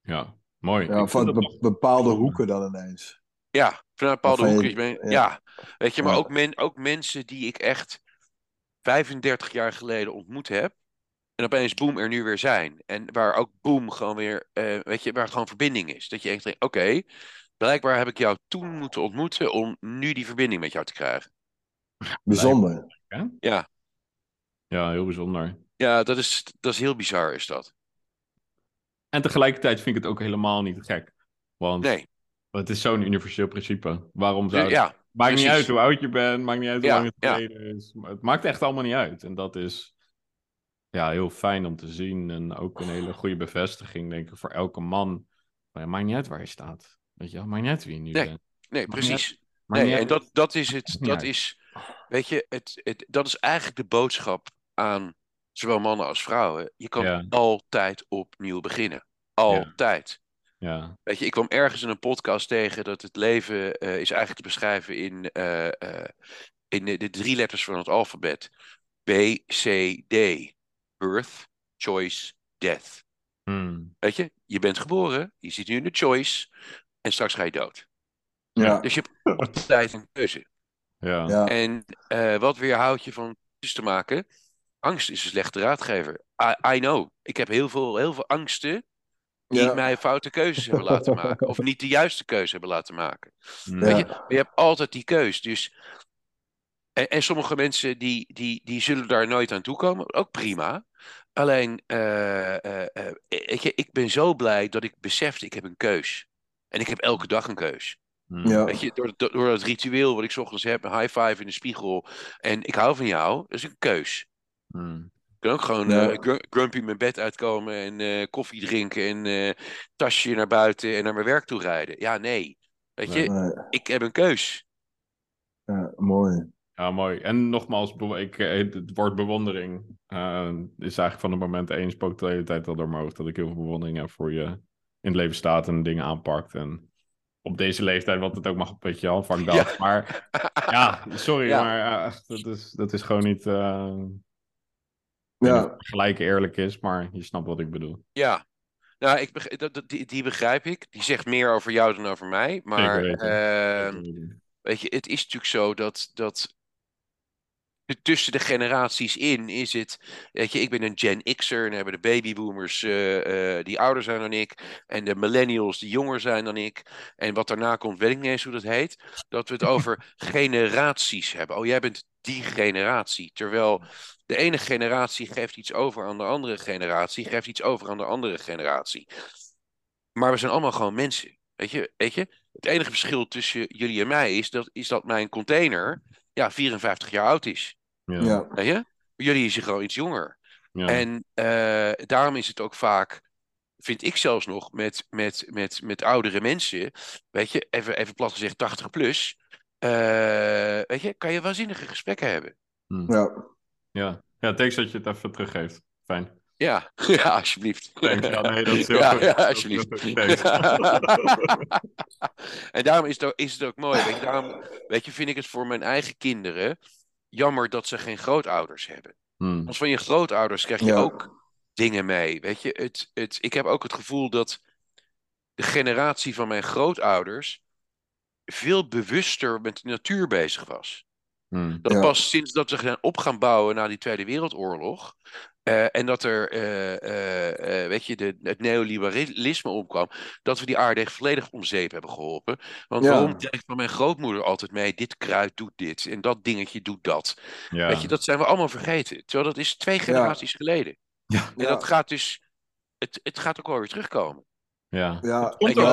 A: Ja, mooi.
C: ja van bepaalde hoeken dan ineens.
B: Ja, vanuit bepaalde
C: je-.
B: Ben,
C: ja.
B: ja. weet je, maar
C: Ja.
B: ook, men, ook mensen die ik echt 35 jaar geleden ontmoet heb. En opeens boom er nu weer zijn. En waar ook boom gewoon weer, eh, weet je, waar gewoon verbinding is. Dat je echt denkt, oké, blijkbaar heb ik jou toen moeten ontmoeten om nu die verbinding met jou te krijgen.
C: Bijzonder.
B: Ja,
A: Ja, heel bijzonder.
B: ja dat, is, dat is heel bizar, is dat.
A: En tegelijkertijd vind ik het ook helemaal niet gek. Want
B: Nee,
A: het is zo'n universeel principe. Waarom zou het... Maakt niet uit hoe oud je bent, maakt niet uit hoe
B: Ja,
A: lang het
B: ja.
A: geleden is. Het maakt echt allemaal niet uit. En dat is ja, heel fijn om te zien. En ook een hele goede bevestiging, denk ik, voor elke man. Maar ja, maakt niet uit waar je staat. Weet je wel, maakt niet uit wie je nu
B: Nee,
A: bent.
B: nee,
A: Maakt
B: precies. Nee, en dat, dat is het. Dat is, weet je, het, het, dat is eigenlijk de boodschap aan zowel mannen als vrouwen, je kan
A: Ja.
B: altijd opnieuw beginnen. Altijd.
A: Ja.
B: Weet je, ik kwam ergens in een podcast tegen dat het leven eh, is eigenlijk te beschrijven in, eh, eh, in de, de drie letters van het alfabet. B, C, D. Birth, choice, death.
A: Hmm.
B: Weet je, je bent geboren, je zit nu in de choice en straks ga je dood.
C: Ja,
B: Dus je hebt altijd een keuze.
A: Ja.
C: ja,
B: En eh, wat weerhoudt je van keuzes te maken? Angst is een slechte raadgever. I, I know. Ik heb heel veel, heel veel angsten die
C: Ja.
B: mij foute keuzes hebben laten maken. Of niet de juiste keuze hebben laten maken. Weet je, maar je hebt altijd die keus. Dus... En, en sommige mensen die, die, die zullen daar nooit aan toekomen. Ook prima. Alleen, eh, eh, eh, weet je, ik ben zo blij dat ik besefte, ik heb een keus. En ik heb elke dag een keus.
A: Hmm.
C: Ja.
B: Weet je, door, door, door dat ritueel wat ik 's ochtends heb, een high five in de spiegel. En ik hou van jou, dat is een keus.
A: Hmm.
B: Ik kan ook gewoon
C: Ja.
B: eh, gru- grumpy mijn bed uitkomen en eh, koffie drinken en eh, tasje naar buiten en naar mijn werk toe rijden. Ja, nee. Weet je,
C: Nee,
B: ik heb een keus.
C: ja, mooi.
A: Ja, mooi. En nogmaals, ik, eh, het woord bewondering eh, is eigenlijk van het moment één spookt de hele tijd al door mijn hoofd. Dat ik heel veel bewondering heb voor je in het leven staat en dingen aanpakt. En op deze leeftijd, wat het ook mag, weet je wel, vak dat.
B: Ja.
A: Maar ja, sorry,
B: Ja.
A: maar eh, dat, is, dat is gewoon niet uh,
C: Ja,
A: gelijk eerlijk is. Maar je snapt wat ik bedoel.
B: Ja. Nou, ik die, die begrijp ik. Die zegt meer over jou dan over mij. Maar
A: weten.
B: ehm, weet je, het is natuurlijk zo dat, dat de- tussen de generaties in is het, weet je, ik ben een Gen X'er en hebben de babyboomers eh, eh, die ouder zijn dan ik en de millennials die jonger zijn dan ik en wat daarna komt, weet ik niet eens hoe dat heet, dat we het over generaties hebben. Oh, jij bent die generatie, terwijl de ene generatie geeft iets over aan de andere generatie, geeft iets over aan de andere generatie. Maar we zijn allemaal gewoon mensen, weet je, weet je? Het enige verschil tussen jullie en mij is dat, is dat mijn container ja, 54 jaar oud is.
A: Ja.
C: ja,
B: Weet je? Jullie is gewoon iets jonger.
A: Ja.
B: En eh, daarom is het ook vaak, vind ik zelfs nog, met, met, met, met oudere mensen, weet je, even, even plat gezegd 80 plus, eh, weet je, kan je waanzinnige gesprekken hebben.
A: Hm.
C: ja.
A: ja. ja, thanks dat je het even teruggeeft. Fijn.
B: Ja, ja, alsjeblieft.
A: Thanks. Ja, nee, dat is heel
B: Ja,
A: goed.
B: ja, alsjeblieft. en daarom is het, ook, is het ook mooi. Weet je, daarom weet je, vind ik het voor mijn eigen kinderen jammer dat ze geen grootouders hebben.
A: Hm.
B: Want van je grootouders krijg je
C: Ja.
B: ook dingen mee. Weet je, het, het, ik heb ook het gevoel dat de generatie van mijn grootouders veel bewuster met de natuur bezig was.
A: Hm.
B: Dat
C: Ja.
B: pas sinds dat we zijn op gaan bouwen na die Tweede Wereldoorlog. Eh, en dat er, eh, eh, eh, weet je, de, het neoliberalisme opkwam. Dat we die aarde echt volledig om zeep hebben geholpen. Want
C: Ja.
B: waarom krijg ik van mijn grootmoeder altijd mee: dit kruid doet dit en dat dingetje doet dat.
A: Ja.
B: Weet je, dat zijn we allemaal vergeten. Terwijl dat is twee generaties geleden.
A: Ja.
B: En
C: Ja.
B: dat gaat dus, het, het gaat ook wel weer terugkomen.
A: Ja.
C: Ja,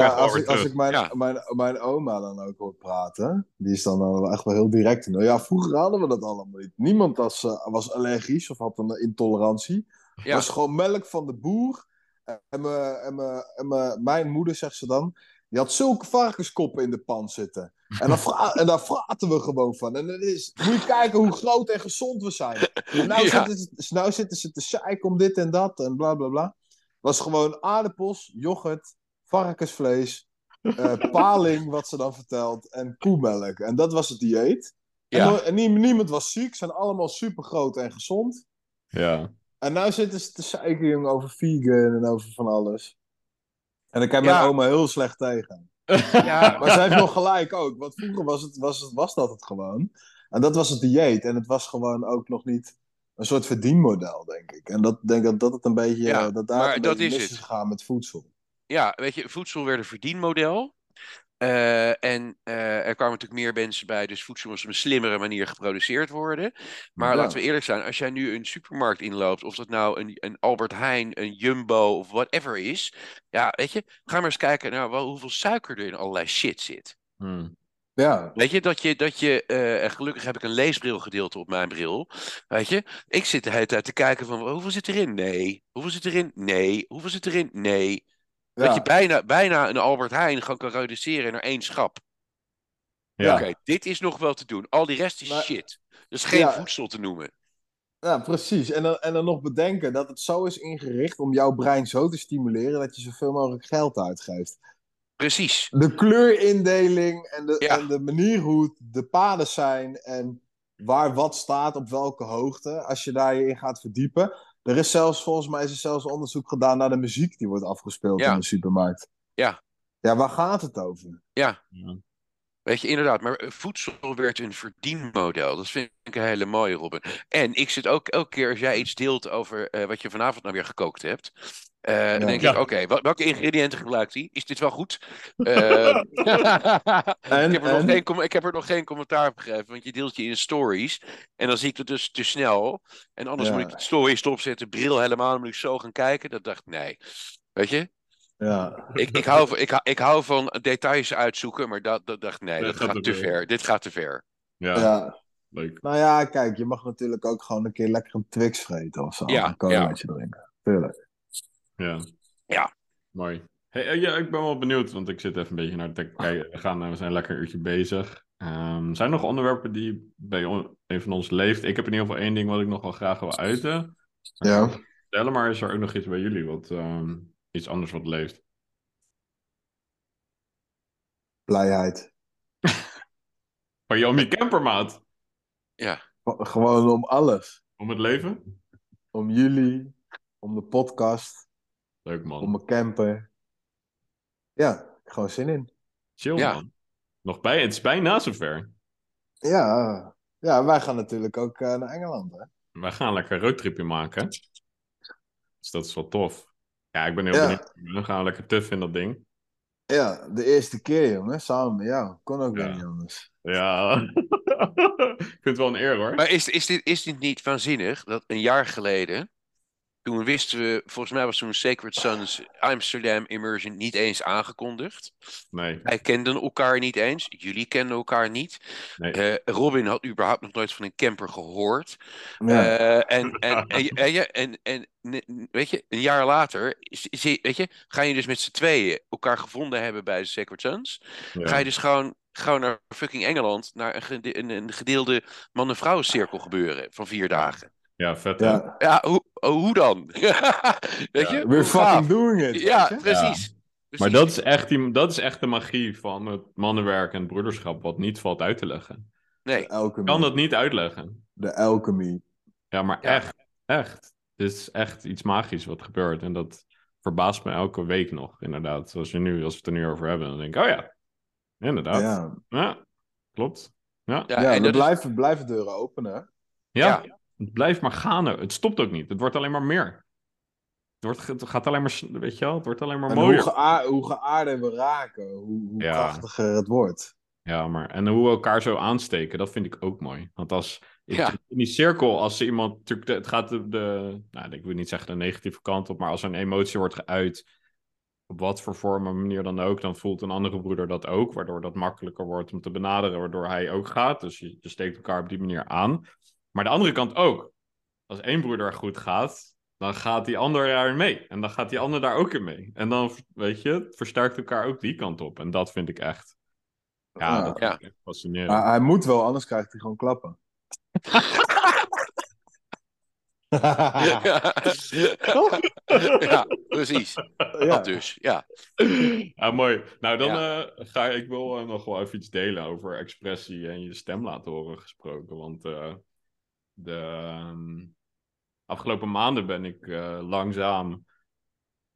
C: als, ik, als ik mijn,
B: Ja.
C: mijn, mijn oma dan ook hoor praten, die is dan echt wel heel direct. Nou ja, vroeger hadden we dat allemaal niet. Niemand was, eh, was allergisch of had een intolerantie. Het
B: Ja.
C: was gewoon melk van de boer. En, me, en, me, en me, mijn moeder, zegt ze dan, die had zulke varkenskoppen in de pan zitten. En, dan vra- en daar praten we gewoon van. En het is, moet je kijken hoe groot en gezond we zijn. En nou,
B: Ja.
C: zitten, ze- nou zitten ze te zeiken om dit en dat en bla bla bla. Was gewoon aardappels, yoghurt, varkensvlees, eh, paling, wat ze dan vertelt, en koemelk. En dat was het dieet. En,
B: Ja.
C: en nie- niemand was ziek, zijn allemaal super groot en gezond.
A: Ja.
C: En nu zitten ze te zeiken, jongen, over vegan en over van alles. En ik heb
B: Ja.
C: mijn oma heel slecht tegen.
B: Ja,
C: Maar zij heeft nog gelijk ook. Want vroeger was, het, was, het, was dat het gewoon. En dat was het dieet. En het was gewoon ook nog niet een soort verdienmodel, denk ik. En dat denk dat dat het een beetje.
B: Ja,
C: eh, dat daar
B: maar
C: een
B: dat is het.
C: is gegaan met voedsel.
B: ja, weet je, voedsel werd een verdienmodel. Eh, en eh, er kwamen natuurlijk meer mensen bij, dus voedsel moest op een slimmere manier geproduceerd worden. Maar
C: Ja.
B: laten we eerlijk zijn, als jij nu een supermarkt inloopt, of dat nou een, een Albert Heijn, een Jumbo of whatever is, ja, weet je, ga maar eens kijken naar wel, hoeveel suiker er in allerlei shit zit.
A: Hm.
C: Ja,
B: Weet je, dat je, dat je eh, en gelukkig heb ik een leesbrilgedeelte op mijn bril. Weet je, ik zit de hele tijd te kijken van, hoeveel zit erin? Nee. Hoeveel zit erin? Nee. Hoeveel zit erin? Nee. Dat je bijna, bijna een Albert Heijn gewoon kan reduceren naar één schap.
A: Ja.
B: Oké, dit is nog wel te doen. Al die rest is
C: Maar-
B: shit. Dat is geen
C: Ja.
B: voedsel te noemen.
C: Ja, precies. En dan, en dan nog bedenken dat het zo is ingericht om jouw brein zo te stimuleren dat je zoveel mogelijk geld uitgeeft.
B: Precies.
C: De kleurindeling en de,
B: Ja.
C: en de manier hoe de paden zijn en waar wat staat op welke hoogte, als je daar je in gaat verdiepen. Er is zelfs, volgens mij is er zelfs onderzoek gedaan naar de muziek die wordt afgespeeld
B: Ja.
C: in de supermarkt.
B: Ja.
C: Ja, waar gaat het over?
A: Ja.
B: Weet je, inderdaad. Maar eh, voedsel werd een verdienmodel. Dat vind ik een hele mooie, Robin. En ik zit ook elke keer als jij iets deelt over eh, wat je vanavond nou weer gekookt hebt. Eh, dan denk
A: Ja.
B: ik, oké, wel- welke ingrediënten gebruikt hij? Is dit wel goed? Eh,
C: En,
B: ik, heb er nog
C: en-
B: geen, ik heb er nog geen commentaar op gegeven, want je deelt je in stories. En dan zie ik het dus te snel. En anders
C: Ja.
B: moet ik de story stopzetten, bril helemaal, dan moet ik zo gaan kijken. Dat dacht ik, nee. Weet je?
C: ja.
B: Ik, ik, hou, van- ik, ik hou van details uitzoeken, maar dat, dat dacht ik, nee,
A: Dat gaat
B: gaat
A: te ver.
B: ver. Dit gaat te ver.
A: Ja,
C: ja.
A: leuk.
C: Nou ja, kijk, je mag natuurlijk ook gewoon een keer lekker een Twix vreten of zo.
B: Ja,
C: een colaatje drinken. Tuurlijk.
A: Ja.
B: Ja.
A: Mooi. Hey, eh, ja, ik ben wel benieuwd, want ik zit even een beetje naar te kijken. We, gaan, eh, we zijn lekker een uurtje bezig. Ehm, zijn er nog onderwerpen die bij on- een van ons leeft? Ik heb in ieder geval één ding wat ik nog wel graag wil uiten.
C: Ja.
A: Vertellen, maar is er ook nog iets bij jullie wat ehm, iets anders wat leeft?
C: Blijheid.
A: Van je om je campermaat?
B: Ja.
C: Gewoon om alles.
A: Om het leven?
C: Om jullie, om de podcast,
A: Leuk man.
C: om mijn camper. Ja, gewoon zin in.
A: Chill
B: Ja.
A: man. Nog bij, het is bijna zover.
C: Ja, ja wij gaan natuurlijk ook eh, naar Engeland. Hè?
A: We gaan lekker een roadtripje maken. Dus dat is wel tof. Ja, ik ben heel
C: Ja.
A: benieuwd. We gaan lekker tuf in dat ding.
C: Ja, de eerste keer, jongen. Samen met jou. Kon ook
A: Ja.
C: niet anders.
A: Ja. ik vind het wel een eer hoor.
B: Maar is, is, dit, is dit niet waanzinnig dat een jaar geleden, toen wisten we, volgens mij was toen Sacred Sons Amsterdam Immersion niet eens aangekondigd.
A: Nee.
B: Wij kenden elkaar niet eens, jullie kenden elkaar niet.
A: nee.
B: Eh, Robin had überhaupt nog nooit van een camper gehoord.
C: Ja.
B: Eh, en, en, en, en, en, en, weet je, een jaar later, is, is, weet je, ga je dus met z'n tweeën elkaar gevonden hebben bij de Sacred Sons.
A: Ja.
B: Ga je dus gewoon, gewoon naar fucking Engeland, naar een, gede- een, een gedeelde man-en-vrouw cirkel gebeuren van vier dagen.
A: Ja, vet hè?
C: ja.
B: Ja, hoe, oh, hoe dan? weet je?
C: We're fucking
B: gaaf?
C: doing it.
B: Ja, precies.
A: Maar dat is, echt die, dat is echt de magie van het mannenwerk en het broederschap, wat niet valt uit te leggen.
B: Nee,
C: De alchemy.
A: Ik kan dat niet uitleggen.
C: De alchemy.
A: Ja, maar
B: Ja.
A: echt, echt. Dit is echt iets magisch wat gebeurt. En dat verbaast me elke week nog, inderdaad. Zoals je nu, als we het er nu over hebben, dan denk ik, oh ja, inderdaad. Ja,
C: Ja,
A: klopt. Ja,
B: ja,
C: ja,
B: en
C: we blijven, blijven deuren openen.
A: ja. Het blijft maar gaan. Het stopt ook niet. Het wordt alleen maar meer. Het, wordt, het gaat alleen maar, weet je wel, het wordt alleen maar
C: En
A: mooier.
C: hoe, hoe geaarder we raken, hoe, hoe
A: Ja.
C: krachtiger het wordt.
A: Ja, maar en hoe we elkaar zo aansteken, dat vind ik ook mooi. Want als in,
B: Ja.
A: in die cirkel, als iemand, natuurlijk, het gaat de, de, nou, ik wil niet zeggen de negatieve kant op, maar als er een emotie wordt geuit, op wat voor vorm en manier dan ook, dan voelt een andere broeder dat ook, waardoor dat makkelijker wordt om te benaderen, waardoor hij ook gaat. Dus je, je steekt elkaar op die manier aan. Maar de andere kant ook. Als één broeder goed gaat, dan gaat die ander daarin mee. En dan gaat die ander daar ook in mee. En dan, weet je, het versterkt elkaar ook die kant op. En dat vind ik echt, ja,
C: Ja.
A: dat
B: Ja.
A: vind ik echt fascinerend.
C: Maar hij moet wel, anders krijgt hij gewoon klappen.
B: ja. ja, precies.
C: Ja.
B: Dat dus, ja.
A: Ja, mooi. Nou, dan
B: Ja.
A: eh, ga ik wil eh, nog wel even iets delen over expressie en je stem laten horen gesproken. Want eh, de ehm, afgelopen maanden ben ik eh, langzaam,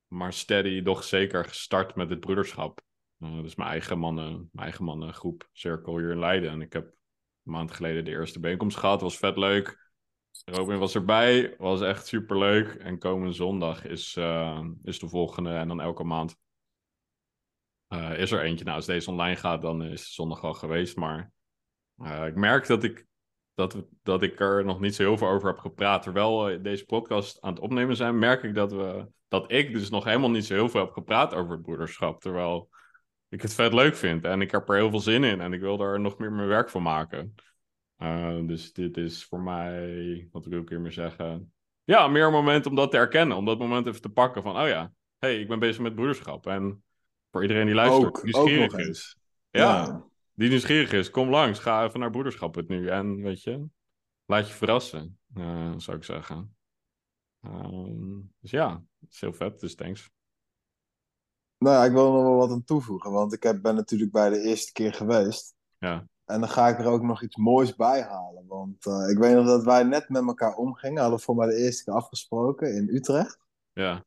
A: maar steady, toch zeker gestart met het broederschap. Eh, dus mijn eigen mannen, mijn eigen mannengroep, cirkel hier in Leiden. En ik heb een maand geleden de eerste bijeenkomst gehad, was vet leuk. Robin was erbij, was echt super leuk. En komende zondag is, eh, is de volgende en dan elke maand is er eentje. Nou, als deze online gaat, dan is zondag al geweest. Maar ik merk dat ik, dat, we- dat ik er nog niet zo heel veel over heb gepraat. Terwijl we deze podcast aan het opnemen zijn, merk ik dat, we, dat ik dus nog helemaal niet zo heel veel heb gepraat over het broederschap. Terwijl ik het vet leuk vind en ik heb er heel veel zin in en ik wil daar nog meer mijn werk van maken. Eh, dus dit is voor mij, wat wil ik hier meer zeggen? Ja, meer een moment om dat te erkennen. Om dat moment even te pakken van, oh ja, hey, ik ben bezig met broederschap. En voor iedereen die luistert,
C: Ook, ook
A: nieuwsgierig is. Ja, die nieuwsgierig is, kom langs. Ga even naar broederschap het nu. En weet je, laat je verrassen, eh, zou ik zeggen. Ehm, dus ja, het is heel vet, dus thanks.
C: Nou ja, ik wil er nog wel wat aan toevoegen, want ik heb, ben natuurlijk bij de eerste keer geweest.
A: Ja,
C: En dan ga ik er ook nog iets moois bij halen. Want eh, ik weet nog dat wij net met elkaar omgingen. Hadden voor mij de eerste keer afgesproken in Utrecht.
A: ja,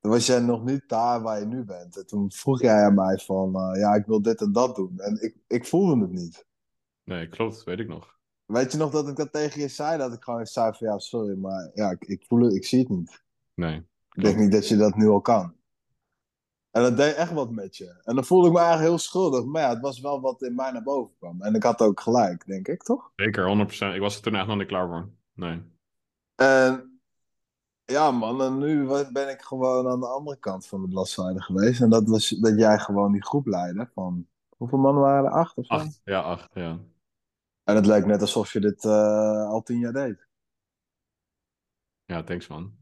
C: Toen was jij nog niet daar waar je nu bent. En toen vroeg jij aan mij van, eh, ja, ik wil dit en dat doen. En ik, ik voelde het niet.
A: nee, klopt, weet ik nog.
C: Weet je nog dat ik dat tegen je zei? Dat ik gewoon zei van, ja, sorry, maar ja, ik, ik voel het, ik zie het niet.
A: Nee,
C: Ik denk niet dat je dat nu al kan. En dat deed echt wat met je. En dan voelde ik me eigenlijk heel schuldig. Maar ja, het was wel wat in mij naar boven kwam. En ik had ook gelijk, denk ik, toch?
A: zeker, 100%. Ik was er toen echt nog niet klaar voor. Nee.
C: En ja, man, en nu ben ik gewoon aan de andere kant van de bladzijde geweest. En dat was dat jij gewoon die groep leidde van... Hoeveel mannen waren er? Acht of zo?
A: Acht, ja, acht, ja.
C: En het lijkt net alsof je dit eh, al tien jaar deed.
A: Ja, thanks man.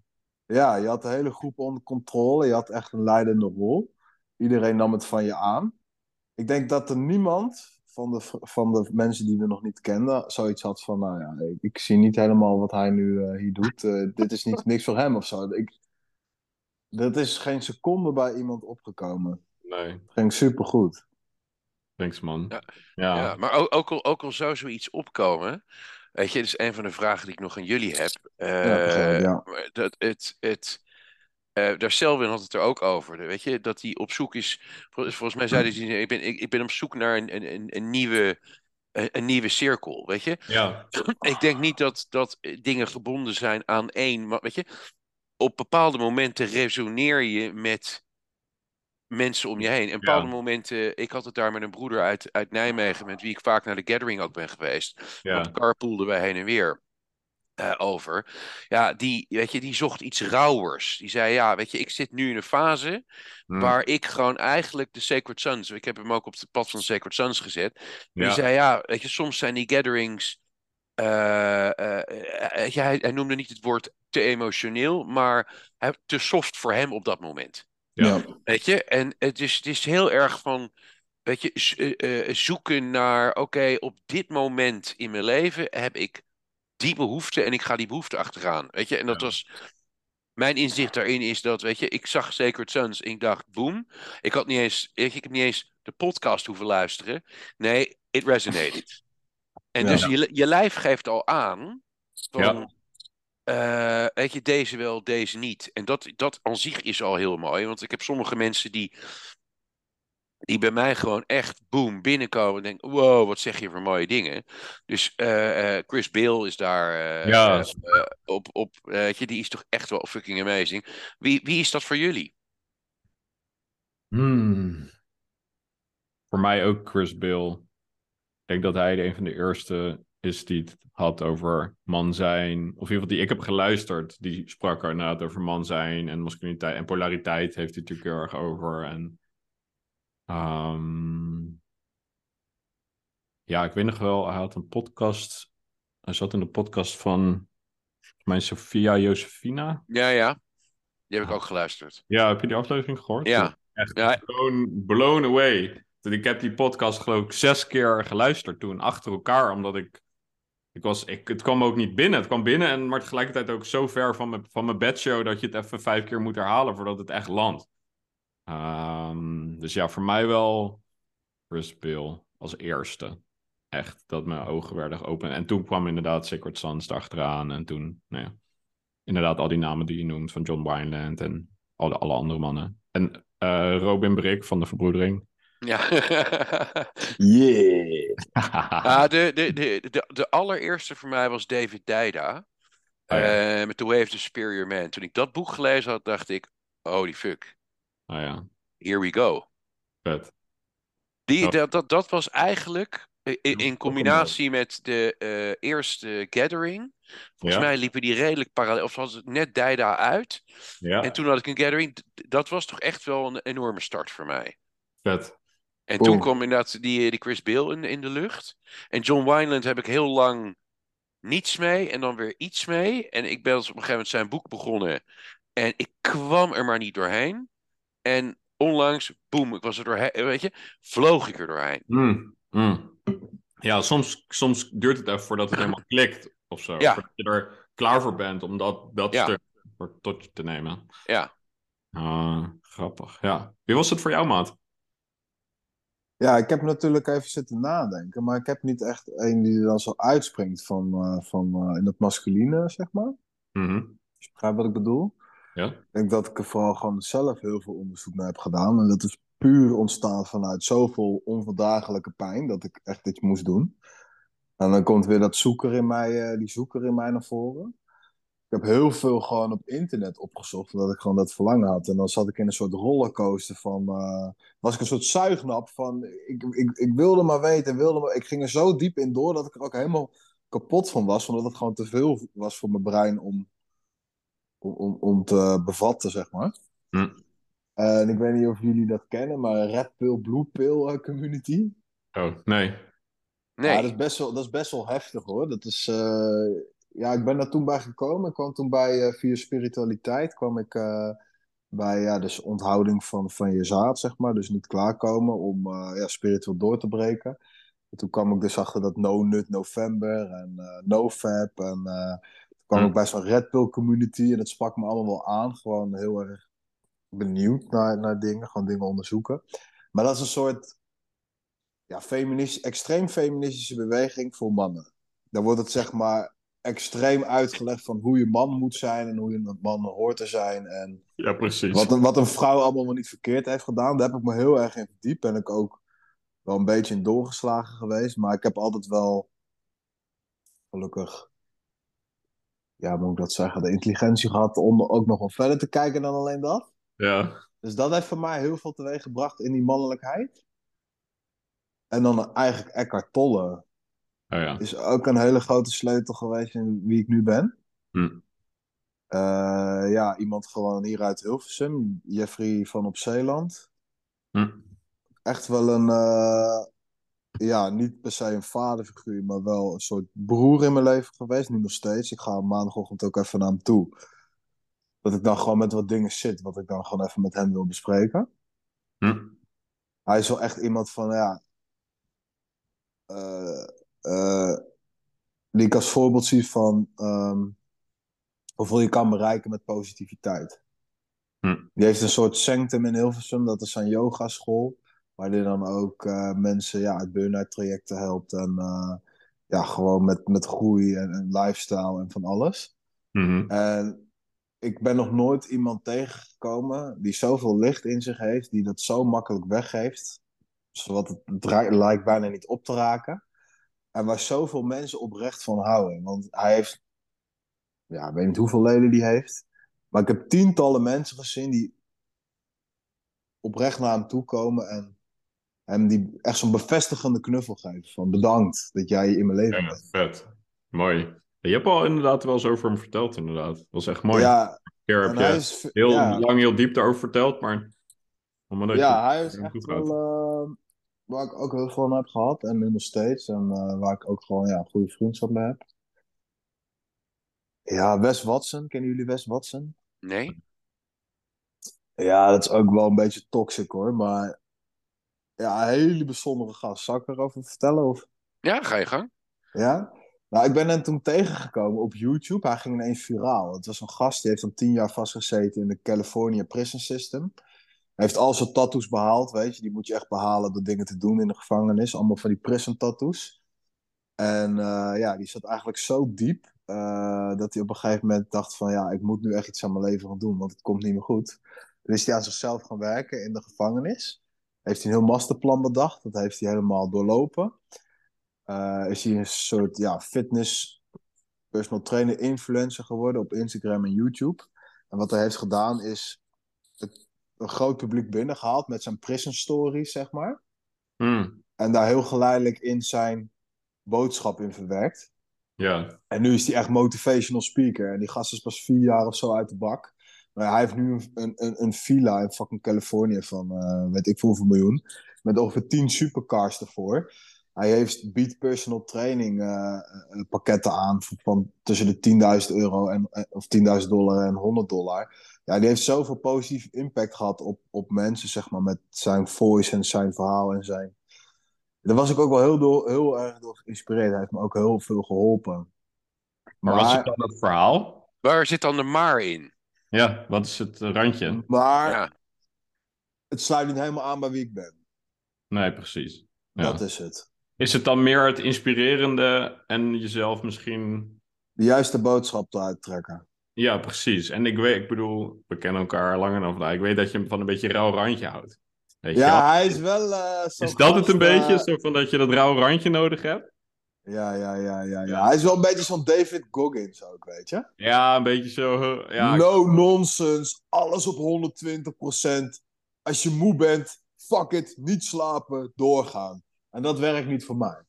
C: Ja, je had de hele groep onder controle. Je had echt een leidende rol. Iedereen nam het van je aan. Ik denk dat er niemand van de, van de mensen die we nog niet kenden zoiets had van, nou ja, ik, ik zie niet helemaal wat hij nu eh, hier doet. Eh, dit is niet niks voor hem of zo. Ik, dat is geen seconde bij iemand opgekomen.
A: Nee,
C: Het ging supergoed.
A: thanks man.
B: Ja.
A: Ja,
B: Ja, maar ook, ook, al, ook al zou zoiets opkomen. Weet je, dat is een van de vragen die ik nog aan jullie heb.
C: Ja, begrijp, ja.
B: Eh, dat het, het, eh, daar Selwyn had het er ook over. Weet je, dat hij op zoek is. vol- Volgens mij zei hij: ik ben, ik, ik ben op zoek naar een, een, een, nieuwe, een, nieuwe cirkel. Weet je,
A: ja,
B: ik denk niet dat, dat dingen gebonden zijn aan één. Maar weet je, op bepaalde momenten resoneer je met mensen om je heen. En bepaalde
A: Ja.
B: momenten, ik had het daar met een broeder uit, uit Nijmegen, met wie ik vaak naar de gathering ook ben geweest.
A: ja,
B: Want carpoolden wij heen en weer eh, over. Ja, die, weet je, die zocht iets rauwers. Die zei, ja, weet je, ik zit nu in een fase
A: Hm,
B: waar ik gewoon eigenlijk de Sacred Sons, ik heb hem ook op het pad van Sacred Sons gezet.
A: Ja,
B: Die zei, ja, weet je, soms zijn die gatherings. eh, eh, eh, weet je, hij, hij noemde niet het woord te emotioneel, maar hij, te soft voor hem op dat moment.
A: ja,
B: Weet je, en het is, het is heel erg van, weet je, zoeken naar, oké, op dit moment in mijn leven heb ik die behoefte en ik ga die behoefte achteraan. Weet je, en dat
A: Ja.
B: was, mijn inzicht daarin is dat, weet je, ik zag Sacred Sons en ik dacht, boom. Ik had niet eens, ik, ik heb niet eens de podcast hoeven luisteren. Nee, it resonated. En
C: Ja.
B: dus je, je lijf geeft al aan van,
A: Ja.
B: eh, weet je, deze wel, deze niet. En dat, dat aan zich is al heel mooi. Want ik heb sommige mensen die, die bij mij gewoon echt boom binnenkomen en denken, wow, wat zeg je voor mooie dingen. Dus eh, eh, Chris Bale is daar eh,
A: Ja.
B: op, op weet je, die is toch echt wel fucking amazing. Wie, wie is dat voor jullie?
A: Hmm. Voor mij ook Chris Bill. Ik denk dat hij een van de eerste is die het had over man zijn. Of in ieder geval die ik heb geluisterd. Die sprak er inderdaad over man zijn en masculiniteit. En polariteit heeft hij natuurlijk heel erg over. En, ehm, ja, ik weet nog wel, hij had een podcast. Hij zat in de podcast van volgens mij Sophia Josefina.
B: Ja, ja. Die heb ik ook geluisterd.
A: Ja, heb je die aflevering gehoord?
B: Ja.
A: Echt
B: Ja.
A: blown, blown away. Ik heb die podcast geloof ik zes keer geluisterd toen, achter elkaar, omdat ik... ik, was, ik het kwam ook niet binnen. Het kwam binnen, en, maar tegelijkertijd ook zo ver van mijn, van mijn bedshow... dat je het even vijf keer moet herhalen voordat het echt landt. Ehm, dus ja, voor mij wel Chris Bill als eerste. Echt, dat mijn ogen werden geopend. En toen kwam inderdaad Sacred Sons erachteraan. En toen, nou ja, inderdaad al die namen die je noemt van John Wineland en alle, alle andere mannen. En eh, Robin Brick van de Verbroedering.
B: Ja.
C: Yeah.
B: Ah, de, de, de, de, de allereerste voor mij was David Dijda.
A: Oh ja.
B: eh, met The Way of the Superior Man. Toen ik dat boek gelezen had, dacht ik: holy fuck,
A: Nou ja,
B: here we go.
A: vet.
B: Die, dat, dat, dat was eigenlijk eh, in, in combinatie met de eh, eerste Gathering. Volgens
A: Ja.
B: mij liepen die redelijk parallel. Of was het net Dijda uit.
A: Ja,
B: En toen had ik een Gathering. Dat was toch echt wel een enorme start voor mij.
A: vet.
B: En
C: Boom.
B: toen kwam inderdaad die, die Chris Bill in, in de lucht. En John Wineland heb ik heel lang niets mee en dan weer iets mee. En ik ben op een gegeven moment zijn boek begonnen. En ik kwam er maar niet doorheen. En onlangs, boem, ik was er doorheen. Weet je, vloog ik er doorheen.
A: Mm, mm. Ja, soms, soms duurt het even voordat het helemaal klikt of zo.
B: Ja.
A: Voordat je er klaar voor bent om dat, dat
B: Ja.
A: stuk voor- tot je te nemen.
B: Ja.
A: Ah, grappig. Ja. Wie was het voor jou, maat?
C: Ja, ik heb natuurlijk even zitten nadenken, maar ik heb niet echt een die er dan zo uitspringt van, eh, van eh, in het masculine, zeg maar. Als je begrijpt wat ik bedoel?
A: Ja.
C: Ik denk dat ik er vooral gewoon zelf heel veel onderzoek naar heb gedaan. En dat is puur ontstaan vanuit zoveel onverdraaglijke pijn dat ik echt iets moest doen. En dan komt weer dat zoeker in mij, eh, die zoeker in mij naar voren. Ik heb heel veel gewoon op internet opgezocht, omdat ik gewoon dat verlangen had. En dan zat ik in een soort rollercoaster van, eh, was ik een soort zuignap van, ik, ik, ik wilde maar weten, wilde maar, ik ging er zo diep in door dat ik er ook helemaal kapot van was, omdat het gewoon te veel was voor mijn brein om, om, om, om te bevatten, zeg maar.
A: Hm.
C: En ik weet niet of jullie dat kennen, maar Red Pill, Blue Pill eh, community.
A: Oh, nee.
B: Nee.
C: Ja, dat is best wel, dat is best wel heftig hoor. Dat is, eh, ja, ik ben daar toen bij gekomen. Ik kwam toen bij, eh, via spiritualiteit, kwam ik eh, bij ja, dus onthouding van, van je zaad, zeg maar. Dus niet klaarkomen om eh, ja, spiritueel door te breken. En toen kwam ik dus achter dat No Nut November en eh No Fab. En eh, kwam
A: Hm.
C: ik bij zo'n Red Pill community en dat sprak me allemaal wel aan. Gewoon heel erg benieuwd naar, naar dingen, gewoon dingen onderzoeken. Maar dat is een soort ja, feminist, extreem feministische beweging voor mannen. Dan wordt het zeg maar extreem uitgelegd van hoe je man moet zijn en hoe je een man hoort te zijn. En
A: Ja, precies.
C: wat een, wat een vrouw allemaal wel niet verkeerd heeft gedaan. Daar heb ik me heel erg in verdiept. Ben ik ook wel een beetje in doorgeslagen geweest. Maar ik heb altijd wel, gelukkig, ja, moet ik dat zeggen, de intelligentie gehad om ook nog wel verder te kijken dan alleen dat.
A: Ja.
C: Dus dat heeft voor mij heel veel teweeg gebracht in die mannelijkheid. En dan eigenlijk Eckhart Tolle
A: Oh ja.
C: is ook een hele grote sleutel geweest in wie ik nu ben.
A: Hm.
C: Eh, ja, iemand gewoon hier uit Hilversum, Jeffrey van op Zeeland.
A: Hm.
C: Echt wel een, eh, ja, niet per se een vaderfiguur, maar wel een soort broer in mijn leven geweest. Nu nog steeds. Ik ga maandagochtend ook even naar hem toe. Dat ik dan gewoon met wat dingen zit, wat ik dan gewoon even met hem wil bespreken.
A: Hm.
C: Hij is wel echt iemand van, ja. eh, eh, die ik als voorbeeld zie van ehm, hoeveel je kan bereiken met positiviteit.
A: Hm.
C: Die heeft een soort sanctum in Hilversum, dat is zijn yogaschool. Waar die dan ook eh, mensen ja, uit burn-out trajecten helpt. En eh, ja, gewoon met, met groei en, en lifestyle en van alles.
A: Mhm.
C: En ik ben nog nooit iemand tegengekomen die zoveel licht in zich heeft, die dat zo makkelijk weggeeft, zodat het, lijkt bijna niet op te raken. En waar zoveel mensen oprecht van houden. Want hij heeft, ja, ik weet niet hoeveel leden die heeft, maar ik heb tientallen mensen gezien die oprecht naar hem toe komen en hem die echt zo'n bevestigende knuffel geven. Van bedankt dat jij in mijn leven
A: Ja,
C: bent.
A: vet. Mooi. Je hebt al inderdaad wel eens over hem verteld, inderdaad. Dat was echt mooi.
C: Ja,
A: keer heb
C: en
A: je
C: hij is,
A: heel
C: ja.
A: lang, heel diep daarover verteld, maar... omdat je-
C: Ja, hij is echt
A: goed
C: wel eh, waar ik ook heel veel van heb gehad en nu nog steeds. En eh, waar ik ook gewoon ja, een goede vriendschap mee heb. Ja, Wes Watson. Kennen jullie Wes Watson?
B: Nee?
C: Ja, dat is ook wel een beetje toxic hoor. Maar ja, een hele bijzondere gast. Zal ik erover vertellen? Of...
B: Ja, ga je gang.
C: Ja? Nou, ik ben hem toen tegengekomen op YouTube. Hij ging ineens viraal. Het was een gast die heeft dan tien jaar vastgezeten in de California Prison System. Hij heeft al zijn tattoos behaald, weet je. Die moet je echt behalen door dingen te doen in de gevangenis. Allemaal van die prison tattoos. En eh, ja, die zat eigenlijk zo diep... eh, dat hij op een gegeven moment dacht van... ja, ik moet nu echt iets aan mijn leven gaan doen, want het komt niet meer goed. Toen is hij aan zichzelf gaan werken in de gevangenis. Heeft hij een heel masterplan bedacht. Dat heeft hij helemaal doorlopen. Eh, is hij een soort ja, fitness personal trainer influencer geworden op Instagram en YouTube. En wat hij heeft gedaan is het, een groot publiek binnengehaald met zijn prison stories, zeg maar.
A: Hm,
C: En daar heel geleidelijk in zijn boodschap in verwerkt.
A: ja.
C: En nu is hij echt motivational speaker. En die gast is pas vier jaar of zo uit de bak. Maar hij heeft nu een, een, een, villa in fucking Californië van, eh, weet ik veel hoeveel miljoen. Met ongeveer tien supercars ervoor. Hij heeft beat personal training eh, eh, pakketten aan van, van tussen de 10.000 euro en, of 10.000 dollar en 100 dollar. Ja, die heeft zoveel positief impact gehad op, op mensen, zeg maar, met zijn voice en zijn verhaal en zijn Daar was ik ook wel heel, door, heel erg door geïnspireerd. Hij heeft me ook heel veel geholpen.
A: Maar,
C: Maar,
A: was het dan het verhaal?
B: Waar zit dan de maar in?
A: Ja, wat is het eh, randje?
C: maar
B: Ja.
C: het sluit niet helemaal aan bij wie ik ben.
A: Nee, precies. Ja.
C: Dat is het.
A: Is het dan meer het inspirerende en jezelf misschien...
C: De juiste boodschap eruit trekken.
A: Ja, precies. En ik weet, ik bedoel, we kennen elkaar langer dan vandaag. Ik weet dat je van een beetje rauw randje houdt. Weet je?
C: Ja, hij is wel. eh,
A: Is dat het een beetje? Zo van dat je dat rauw randje nodig hebt?
C: Ja, ja, ja, ja, ja. Hij is wel een beetje zo'n David Goggins ook, weet je?
A: Ja, een beetje zo. Ja,
C: no nonsense, alles op 120%. Als je moe bent, fuck it, niet slapen, doorgaan. En dat werkt niet voor mij.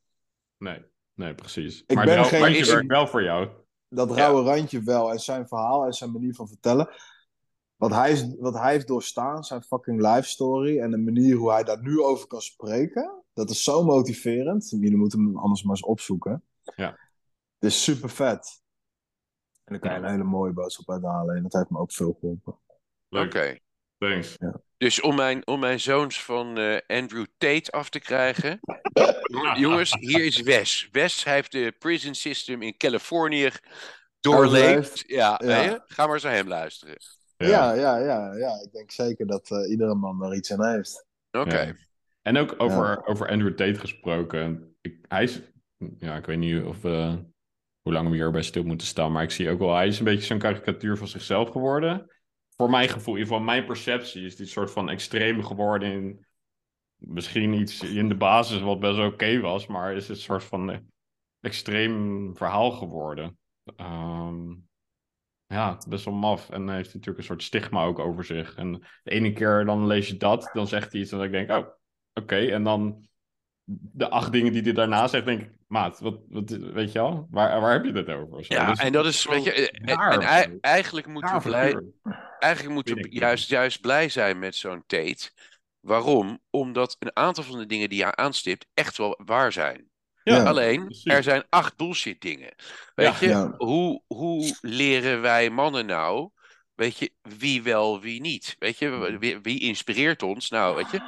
A: nee, nee, precies.
C: Ik
A: maar
C: ben
A: het
C: geen-
A: randje
B: is-
A: werkt wel voor jou.
C: Dat rauwe randje wel. En zijn verhaal en zijn manier van vertellen. Wat hij, is, wat hij heeft doorstaan, zijn fucking life story. En de manier hoe hij daar nu over kan spreken. Dat is zo motiverend. Jullie moeten hem anders maar eens opzoeken.
A: Ja.
C: Het is super vet. En dan kan je een hele mooie boodschap uithalen. En dat heeft me ook veel geholpen.
B: Oké.
A: thanks.
B: Dus om mijn, om mijn zoons van eh, Andrew Tate af te krijgen. Jongens, hier is Wes. Wes heeft de prison system in Californië doorleefd. Ja,
C: Ja.
B: weet je? ga maar eens naar hem luisteren.
C: Ja, ja, ja. ja. Ik denk zeker dat eh, iedere man daar iets aan heeft.
B: Oké.
A: Ja. En ook over, over Andrew Tate gesproken. Ik, hij is, ja, ik weet niet of hoe lang we hierbij stil moeten staan, maar ik zie ook wel, hij is een beetje zo'n karikatuur van zichzelf geworden. Voor mijn gevoel, in ieder geval mijn perceptie, is die soort van extreem geworden in misschien iets in de basis wat best oké was, maar is het een soort van extreem verhaal geworden. Ehm, ja, best wel maf. En hij heeft natuurlijk een soort stigma ook over zich. En de ene keer dan lees je dat, dan zegt hij iets en dan denk ik, oh, oké. En dan de acht dingen die hij daarna zegt, denk ik, maat, wat, wat, weet je wel? Waar, waar heb je het over? zo?
B: Ja,
A: Dus
B: en dat is, weet je, eh,
A: raar
B: en eigenlijk moeten we blij, eigenlijk moeten we juist, juist blij zijn met zo'n Tate. Waarom? Omdat een aantal van de dingen die hij aanstipt echt wel waar zijn.
C: Ja.
B: Alleen,
A: precies.
B: er zijn acht bullshit dingen. Weet
A: Ja.
B: je,
C: Ja.
B: hoe, hoe leren wij mannen nou, weet je, wie wel, wie niet? Weet je, wie, wie inspireert ons? Nou, weet je,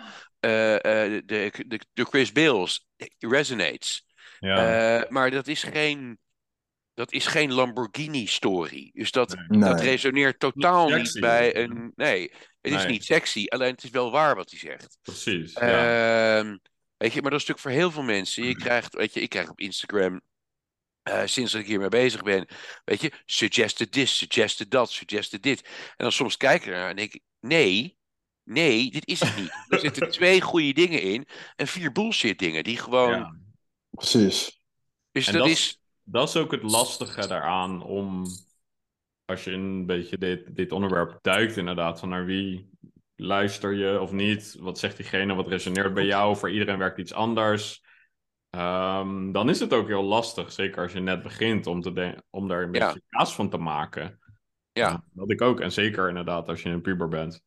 B: de, de, de Chris Bills, Resonates.
A: Ja,
B: Eh, maar dat is geen, dat is geen Lamborghini-story. Dus dat,
A: Nee.
B: Dat resoneert totaal
A: Niet
B: bij een... Nee, het is
A: Nee.
B: niet sexy, alleen het is wel waar wat hij zegt.
A: precies. ja.
B: Ehm, weet je, maar dat is natuurlijk voor heel veel mensen. Je krijgt, weet je, ik krijg op Instagram, eh, sinds dat ik hiermee bezig ben, weet je, suggested this, suggested dat, suggested dit. En dan soms kijk ik ernaar en denk ik, nee, nee, dit is het niet. Er zitten twee goede dingen in en vier bullshit dingen die gewoon...
A: Ja.
C: Precies.
B: Dus
A: En
B: dat,
A: dat-
B: is...
A: Dat is ook het lastige daaraan om, als je een beetje dit, dit onderwerp duikt, inderdaad, van naar wie luister je of niet? Wat zegt diegene? Wat resoneert bij jou? Voor iedereen werkt iets anders. Ehm, dan is het ook heel lastig, zeker als je net begint, om, te de- om daar een
B: Ja.
A: beetje kaas van te maken.
B: Ja.
A: Dat ik ook. En zeker inderdaad als je een puber bent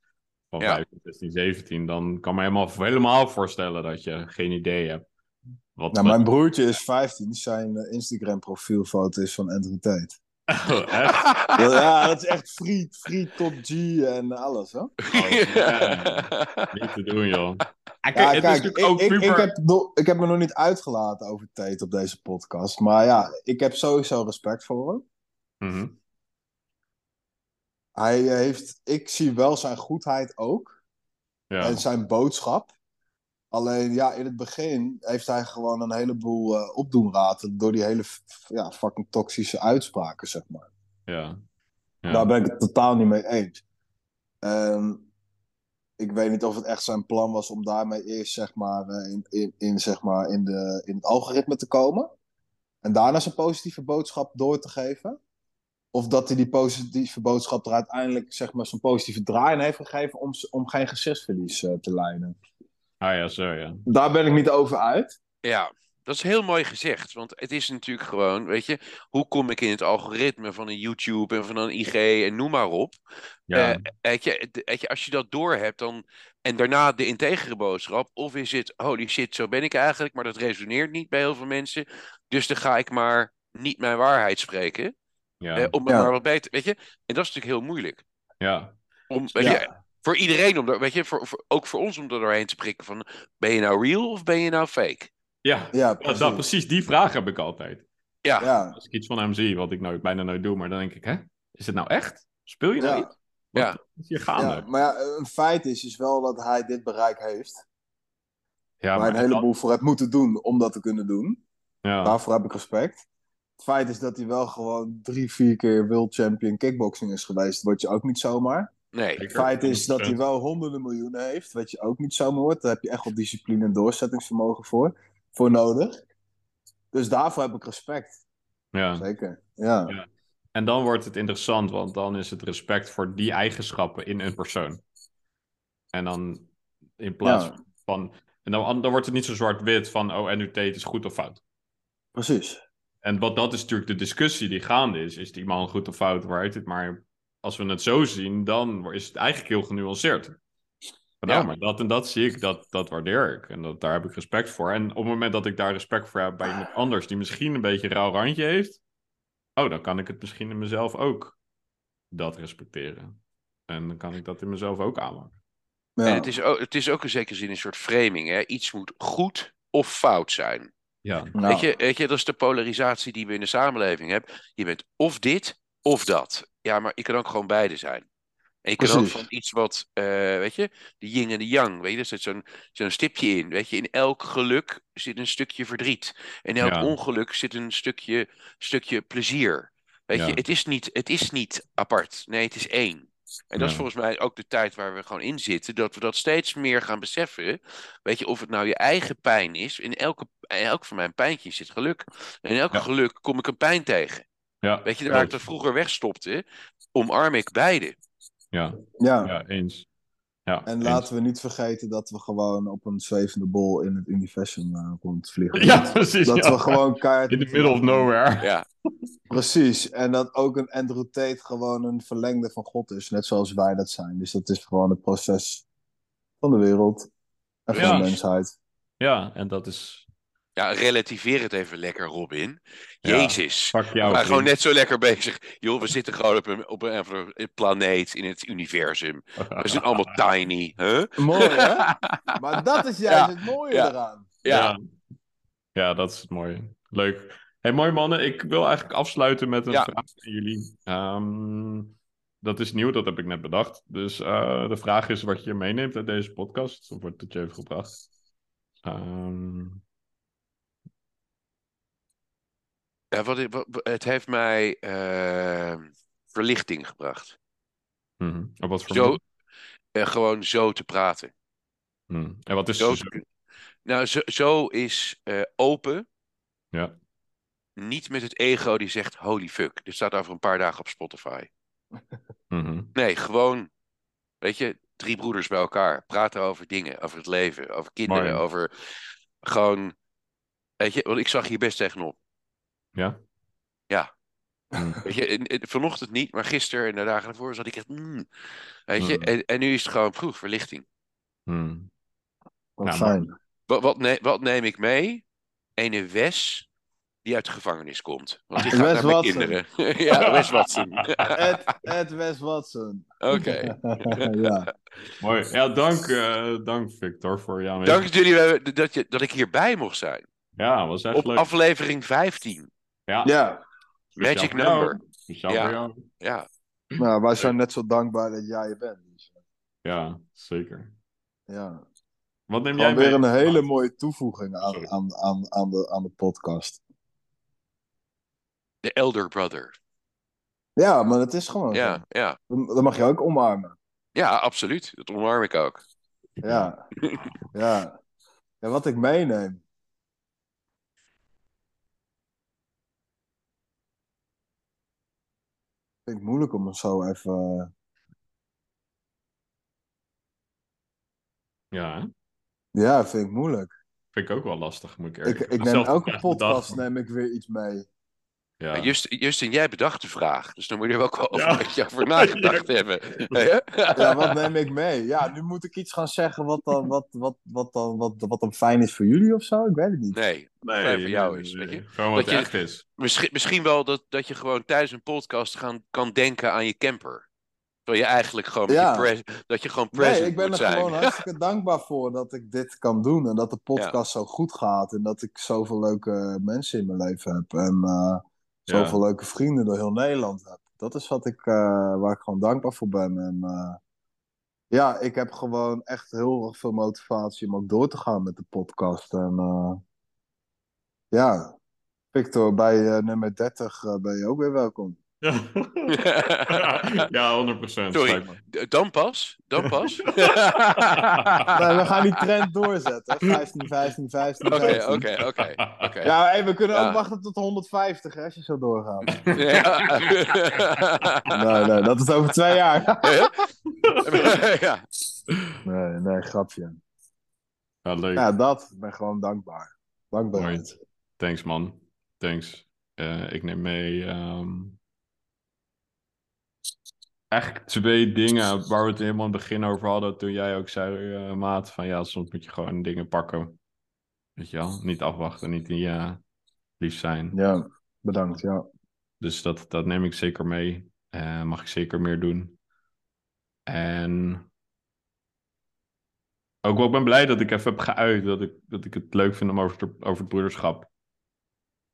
A: van
B: Ja.
A: 15, 16, 17, dan kan me helemaal, helemaal voorstellen dat je geen idee hebt. Wat,
C: Nou, mijn broertje is 15. Zijn eh, Instagram profielfoto is van Andrew Tate.
A: Oh, echt?
C: Ja, dat is echt free, free top G en alles, hè?
A: Oh. Niet te doen, joh.
C: Ja, kijk, ik,
A: ook
C: ik, heb ik heb me nog niet uitgelaten over Tate op deze podcast. Maar ja, ik heb sowieso respect voor hem.
A: Mhm.
C: Hij eh, heeft, ik zie wel zijn goedheid ook.
A: Ja.
C: En zijn boodschap. Alleen ja, in het begin heeft hij gewoon een heleboel eh opdoenraten door die hele ja, fucking toxische uitspraken, zeg maar.
A: ja. Ja.
C: Daar ben ik het totaal niet mee eens. Ehm, ik weet niet of het echt zijn plan was om daarmee eerst zeg maar, eh, in, in, in, zeg maar, in, de, in het algoritme te komen. En daarna zijn positieve boodschap door te geven. Of dat hij die positieve boodschap er uiteindelijk zeg maar, zo'n positieve draai in heeft gegeven om, om geen gezichtsverlies eh, te lijden.
A: Ah ja, zo ja.
C: Daar ben ik niet over uit.
B: Ja, dat is heel mooi gezegd. Want het is natuurlijk gewoon, weet je, hoe kom ik in het algoritme van een YouTube en van een IG en noem maar op.
A: Ja,
B: Eh, weet, je, weet je, als je dat doorhebt dan, en daarna de integere boodschap, of is het, holy shit, zo ben ik eigenlijk, maar dat resoneert niet bij heel veel mensen. Dus dan ga ik maar niet mijn waarheid spreken,
A: ja,
B: eh, om het
C: Ja.
B: maar wat beter, weet je. En dat is natuurlijk heel moeilijk.
A: ja.
B: Om, weet
C: Ja.
B: je, voor iedereen, om daar, weet je, voor, voor- ook voor ons om er doorheen te prikken van, ben je nou real of ben je nou fake?
A: Ja,
C: Ja, precies.
A: dat, precies die vraag heb ik altijd.
B: Ja,
C: Ja,
A: Als ik iets van hem zie, wat ik nooit, bijna nooit doe, maar dan denk ik, hè? Is het nou echt? Speel je nou
C: Ja.
A: iets? Wat
B: Ja.
A: is hier gaande?
C: ja, maar ja, een feit is, is wel dat hij dit bereik heeft.
A: Ja,
C: waar je een heleboel voor hebt moeten doen om dat te kunnen doen.
A: Ja,
C: Daarvoor heb ik respect. Het feit is dat hij wel gewoon drie, vier keer world champion kickboxing is geweest. Dat word je ook niet zomaar.
B: nee.
C: Het feit is dat hij wel honderden miljoenen heeft. Wat je ook niet zomaar wordt. Daar heb je echt wel discipline en doorzettingsvermogen voor, voor nodig. Dus daarvoor heb ik respect.
A: ja.
C: Zeker. Ja.
A: Ja. En dan wordt het interessant, want dan is het respect voor die eigenschappen in een persoon. En dan in plaats
C: Ja.
A: van. En dan, dan wordt het niet zo zwart-wit van, oh, NUT het is goed of fout.
C: Precies.
A: En wat dat is natuurlijk de discussie die gaande is. Is die man goed of fout, waar heet het? Maar als we het zo zien, dan is het eigenlijk heel genuanceerd. Van,
B: Ja.
A: maar dat en dat zie ik, dat, dat waardeer ik. En dat, daar heb ik respect voor. En op het moment dat ik daar respect voor heb bij iemand anders die misschien een beetje een rauw randje heeft, oh, dan kan ik het misschien in mezelf ook dat respecteren. En dan kan ik dat in mezelf ook aanmaken.
C: Ja.
B: En het is, ook, het is ook in zekere zin een soort framing. Hè? Iets moet goed of fout zijn.
A: Ja,
C: Nou,
B: Weet, je, weet je, dat is de polarisatie die we in de samenleving hebben. Je bent of dit of dat. Ja, maar je kan ook gewoon beide zijn. En je kan ook van iets wat, eh, weet je, de yin en de yang, weet je, er zit zo'n zo'n stipje in. Weet je, in elk geluk zit een stukje verdriet. In elk
A: Ja.
B: ongeluk zit een stukje, stukje plezier. Weet
A: Ja.
B: je, het is, niet, het is niet apart. Nee, het is één. En dat is volgens mij ook de tijd waar we gewoon in zitten, dat we dat steeds meer gaan beseffen. Weet je, of het nou je eigen pijn is. In elke, in elk van mijn pijntjes zit geluk. En in elk
A: Ja.
B: geluk kom ik een pijn tegen.
A: ja,
B: Weet je, waar ik dat vroeger wegstopte, omarm ik beide.
A: Ja,
C: ja.
A: ja, eens. Ja,
C: En
A: eens.
C: laten we niet vergeten dat we gewoon op een zwevende bol in het universum eh rondvliegen.
A: Ja, precies.
C: Dat
A: ja.
C: we gewoon keihard...
A: In the middle of nowhere.
B: Ja,
C: Precies. En dat ook een Andrew Tate gewoon een verlengde van God is. Net zoals wij dat zijn. Dus dat is gewoon het proces van de wereld. En van
A: Ja.
C: de mensheid.
A: Ja, en dat is...
B: ja, relativeer het even lekker, Robin.
A: Ja.
B: Jezus.
A: Pak
B: We zijn gewoon net zo lekker bezig. Joh, we zitten gewoon op een, op een, planeet in het universum. We zijn allemaal tiny. Huh?
C: Mooi, hè? Maar dat is juist
B: Ja.
C: het mooie
B: Ja.
C: eraan.
B: Ja.
A: Ja. ja, dat is het mooie. Leuk. Hey, mooi mannen. Ik wil eigenlijk afsluiten met een
B: Ja.
A: vraag aan jullie. Ehm, dat is nieuw, dat heb ik net bedacht. Dus eh, de vraag is wat je meeneemt uit deze podcast. Of wordt het je even gebracht? Ehm,
B: Ja, wat, het heeft mij eh, verlichting gebracht.
A: mhm. En wat voor
B: Zo, eh, gewoon zo te praten.
A: Mhm. En wat is
B: Zo,
A: zo?
B: nou, zo, zo is eh, open.
A: Ja.
B: Niet met het ego die zegt holy fuck. Dit staat over een paar dagen op Spotify.
A: Mhm.
B: Nee, gewoon, weet je, drie broeders bij elkaar. Praten over dingen, over het leven, over kinderen,
A: Mooi.
B: over gewoon, weet je, want ik zag hier best tegenop.
A: Ja?
B: Ja.
A: Mhm.
B: Weet je, en- en vanochtend niet, maar gisteren en de dagen ervoor zat ik echt, mm, weet je,
A: Mm.
B: en, en nu is het gewoon, proef, verlichting.
A: Mhm.
C: Wat fijn.
B: Wat, wat, ne- wat neem ik mee? Ene Wes die uit de gevangenis komt. Want die gaat
C: Wes
B: naar mijn
C: Watson.
B: kinderen. ja, Wes Watson.
C: Ed, Ed Wes Watson.
B: Oké.
C: ja.
A: Mooi. Ja, dank, eh, dank Victor voor jouw aanwezigheid.
B: Dank jullie, dat, je, dat ik hierbij mocht zijn.
A: Ja, was echt
B: Op
A: leuk.
B: aflevering 15.
A: Ja,
C: ja.
B: Magic number.
A: Speciaal
B: Ja.
A: voor jou.
B: Ja,
C: Nou, wij zijn net zo dankbaar dat jij er bent. Dus,
A: Ja, zeker.
C: ja.
A: Wat neem jij
C: weer
A: mee?
C: een hele mooie toevoeging aan, aan, aan, aan, de, aan de podcast.
B: de elder brother.
C: Ja, maar het is gewoon
B: Ja, ja.
C: Dat mag je ook omarmen.
B: ja, absoluut. Dat omarm ik ook.
C: Ja. ja. En wat ik meeneem. Vind ik moeilijk om het zo even. eh,
A: Ja, hè?
C: Ja, vind ik moeilijk.
A: vind ik ook wel lastig, moet ik
C: Ik,
A: eerlijk
C: ik
A: heb
C: neem elke podcast neem ik weer iets mee.
A: Ja.
B: Just, Justin, jij bedacht de vraag. Dus dan moet je er ook wel over,
A: Ja.
B: beetje over nagedacht hebben.
C: Ja, wat neem ik mee? Ja, nu moet ik iets gaan zeggen wat dan, wat, wat, wat dan, wat, wat dan fijn is voor jullie of zo. Ik weet het niet.
B: Nee,
A: Nee,
B: fijn voor jou
A: nee,
B: is,
A: nee.
B: weet je.
A: Gewoon wat
B: Dat je-
A: echt is.
B: misschien, misschien wel dat, dat je gewoon tijdens een podcast gaan, kan denken aan je camper. Terwijl je eigenlijk gewoon, met
C: Ja.
B: je pres- dat je gewoon present
C: Nee, ik ben
B: moet
C: er
B: zijn.
C: gewoon hartstikke dankbaar voor dat ik dit kan doen. En dat de podcast zo goed gaat. En dat ik zoveel leuke mensen in mijn leven heb. En eh, zoveel leuke vrienden door heel Nederland heb. Dat is wat ik, eh, waar ik gewoon dankbaar voor ben. En eh, ja, ik heb gewoon echt heel erg veel motivatie om ook door te gaan met de podcast. En eh, ja, Victor, bij nummer 30 eh, ben je ook weer welkom.
A: Ja, ja 100%
B: Sorry. Dan pas? Dan pas?
C: Nee, we gaan die trend doorzetten. 15, 15, 15,
B: Oké,
C: 15.
B: oké, oké. oké.
C: Ja, hey, we kunnen
B: Ja.
C: ook wachten tot 150 hè, als je zo doorgaat.
B: Ja.
C: Nee, nee, dat is over twee jaar.
B: ja.
C: Nee, nee, grapje.
A: Ja, leuk.
C: Ja, dat. Ik ben gewoon dankbaar. Dankbaarheid.
A: Thanks, man. Thanks. Eh, ik neem mee. ehm, Eigenlijk twee dingen waar we het helemaal in het begin over hadden. Toen jij ook zei, eh, Maat, van ja, soms moet je gewoon dingen pakken. Weet je wel? Niet afwachten, niet die eh, lief zijn.
C: Ja, bedankt. Ja.
A: Dus dat, dat neem ik zeker mee. Eh, mag ik zeker meer doen. En ook wel, ik ben blij dat ik even heb geuit. Dat ik, dat ik het leuk vind om over, over het broederschap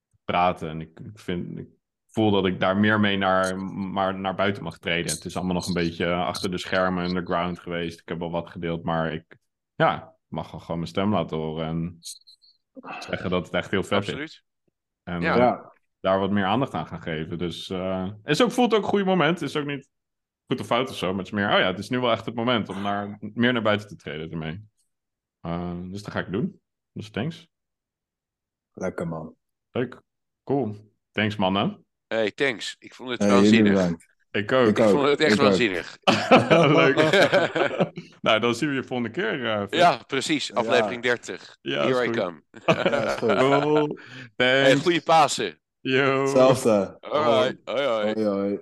A: te praten. En ik, ik, vind, ik voel dat ik daar meer mee naar, maar naar buiten mag treden. Het is allemaal nog een beetje achter de schermen underground geweest. Ik heb wel wat gedeeld, maar ik ja, mag wel gewoon mijn stem laten horen. En zeggen dat het echt heel vet is.
B: Absoluut.
A: En
B: Ja.
A: eh,
C: ja.
A: daar wat meer aandacht aan gaan geven. Dus eh is ook, voelt ook een goed moment. Het is ook niet goed of fout of zo. Maar het is meer, oh ja, het is nu wel echt het moment om naar, meer naar buiten te treden ermee. Eh, dus dat ga ik doen. Dus thanks.
C: Lekker man.
A: Leuk. Cool. Thanks mannen.
B: Hey, thanks. Ik vond het
C: Hey,
B: waanzinnig.
A: Ik ook.
C: Ik
B: Ik
C: ook.
B: vond het echt
C: Ik
B: waanzinnig.
A: Leuk. nou, dan zien we je volgende keer. eh, Vic.
B: Ja, precies. Aflevering 30.
A: Ja,
B: Here I
A: goed.
B: come.
C: Ja.
A: Cool.
B: Hey, goede Pasen.
A: Yo.
C: Hetzelfde.
B: Hoi.
C: Hoi, hoi.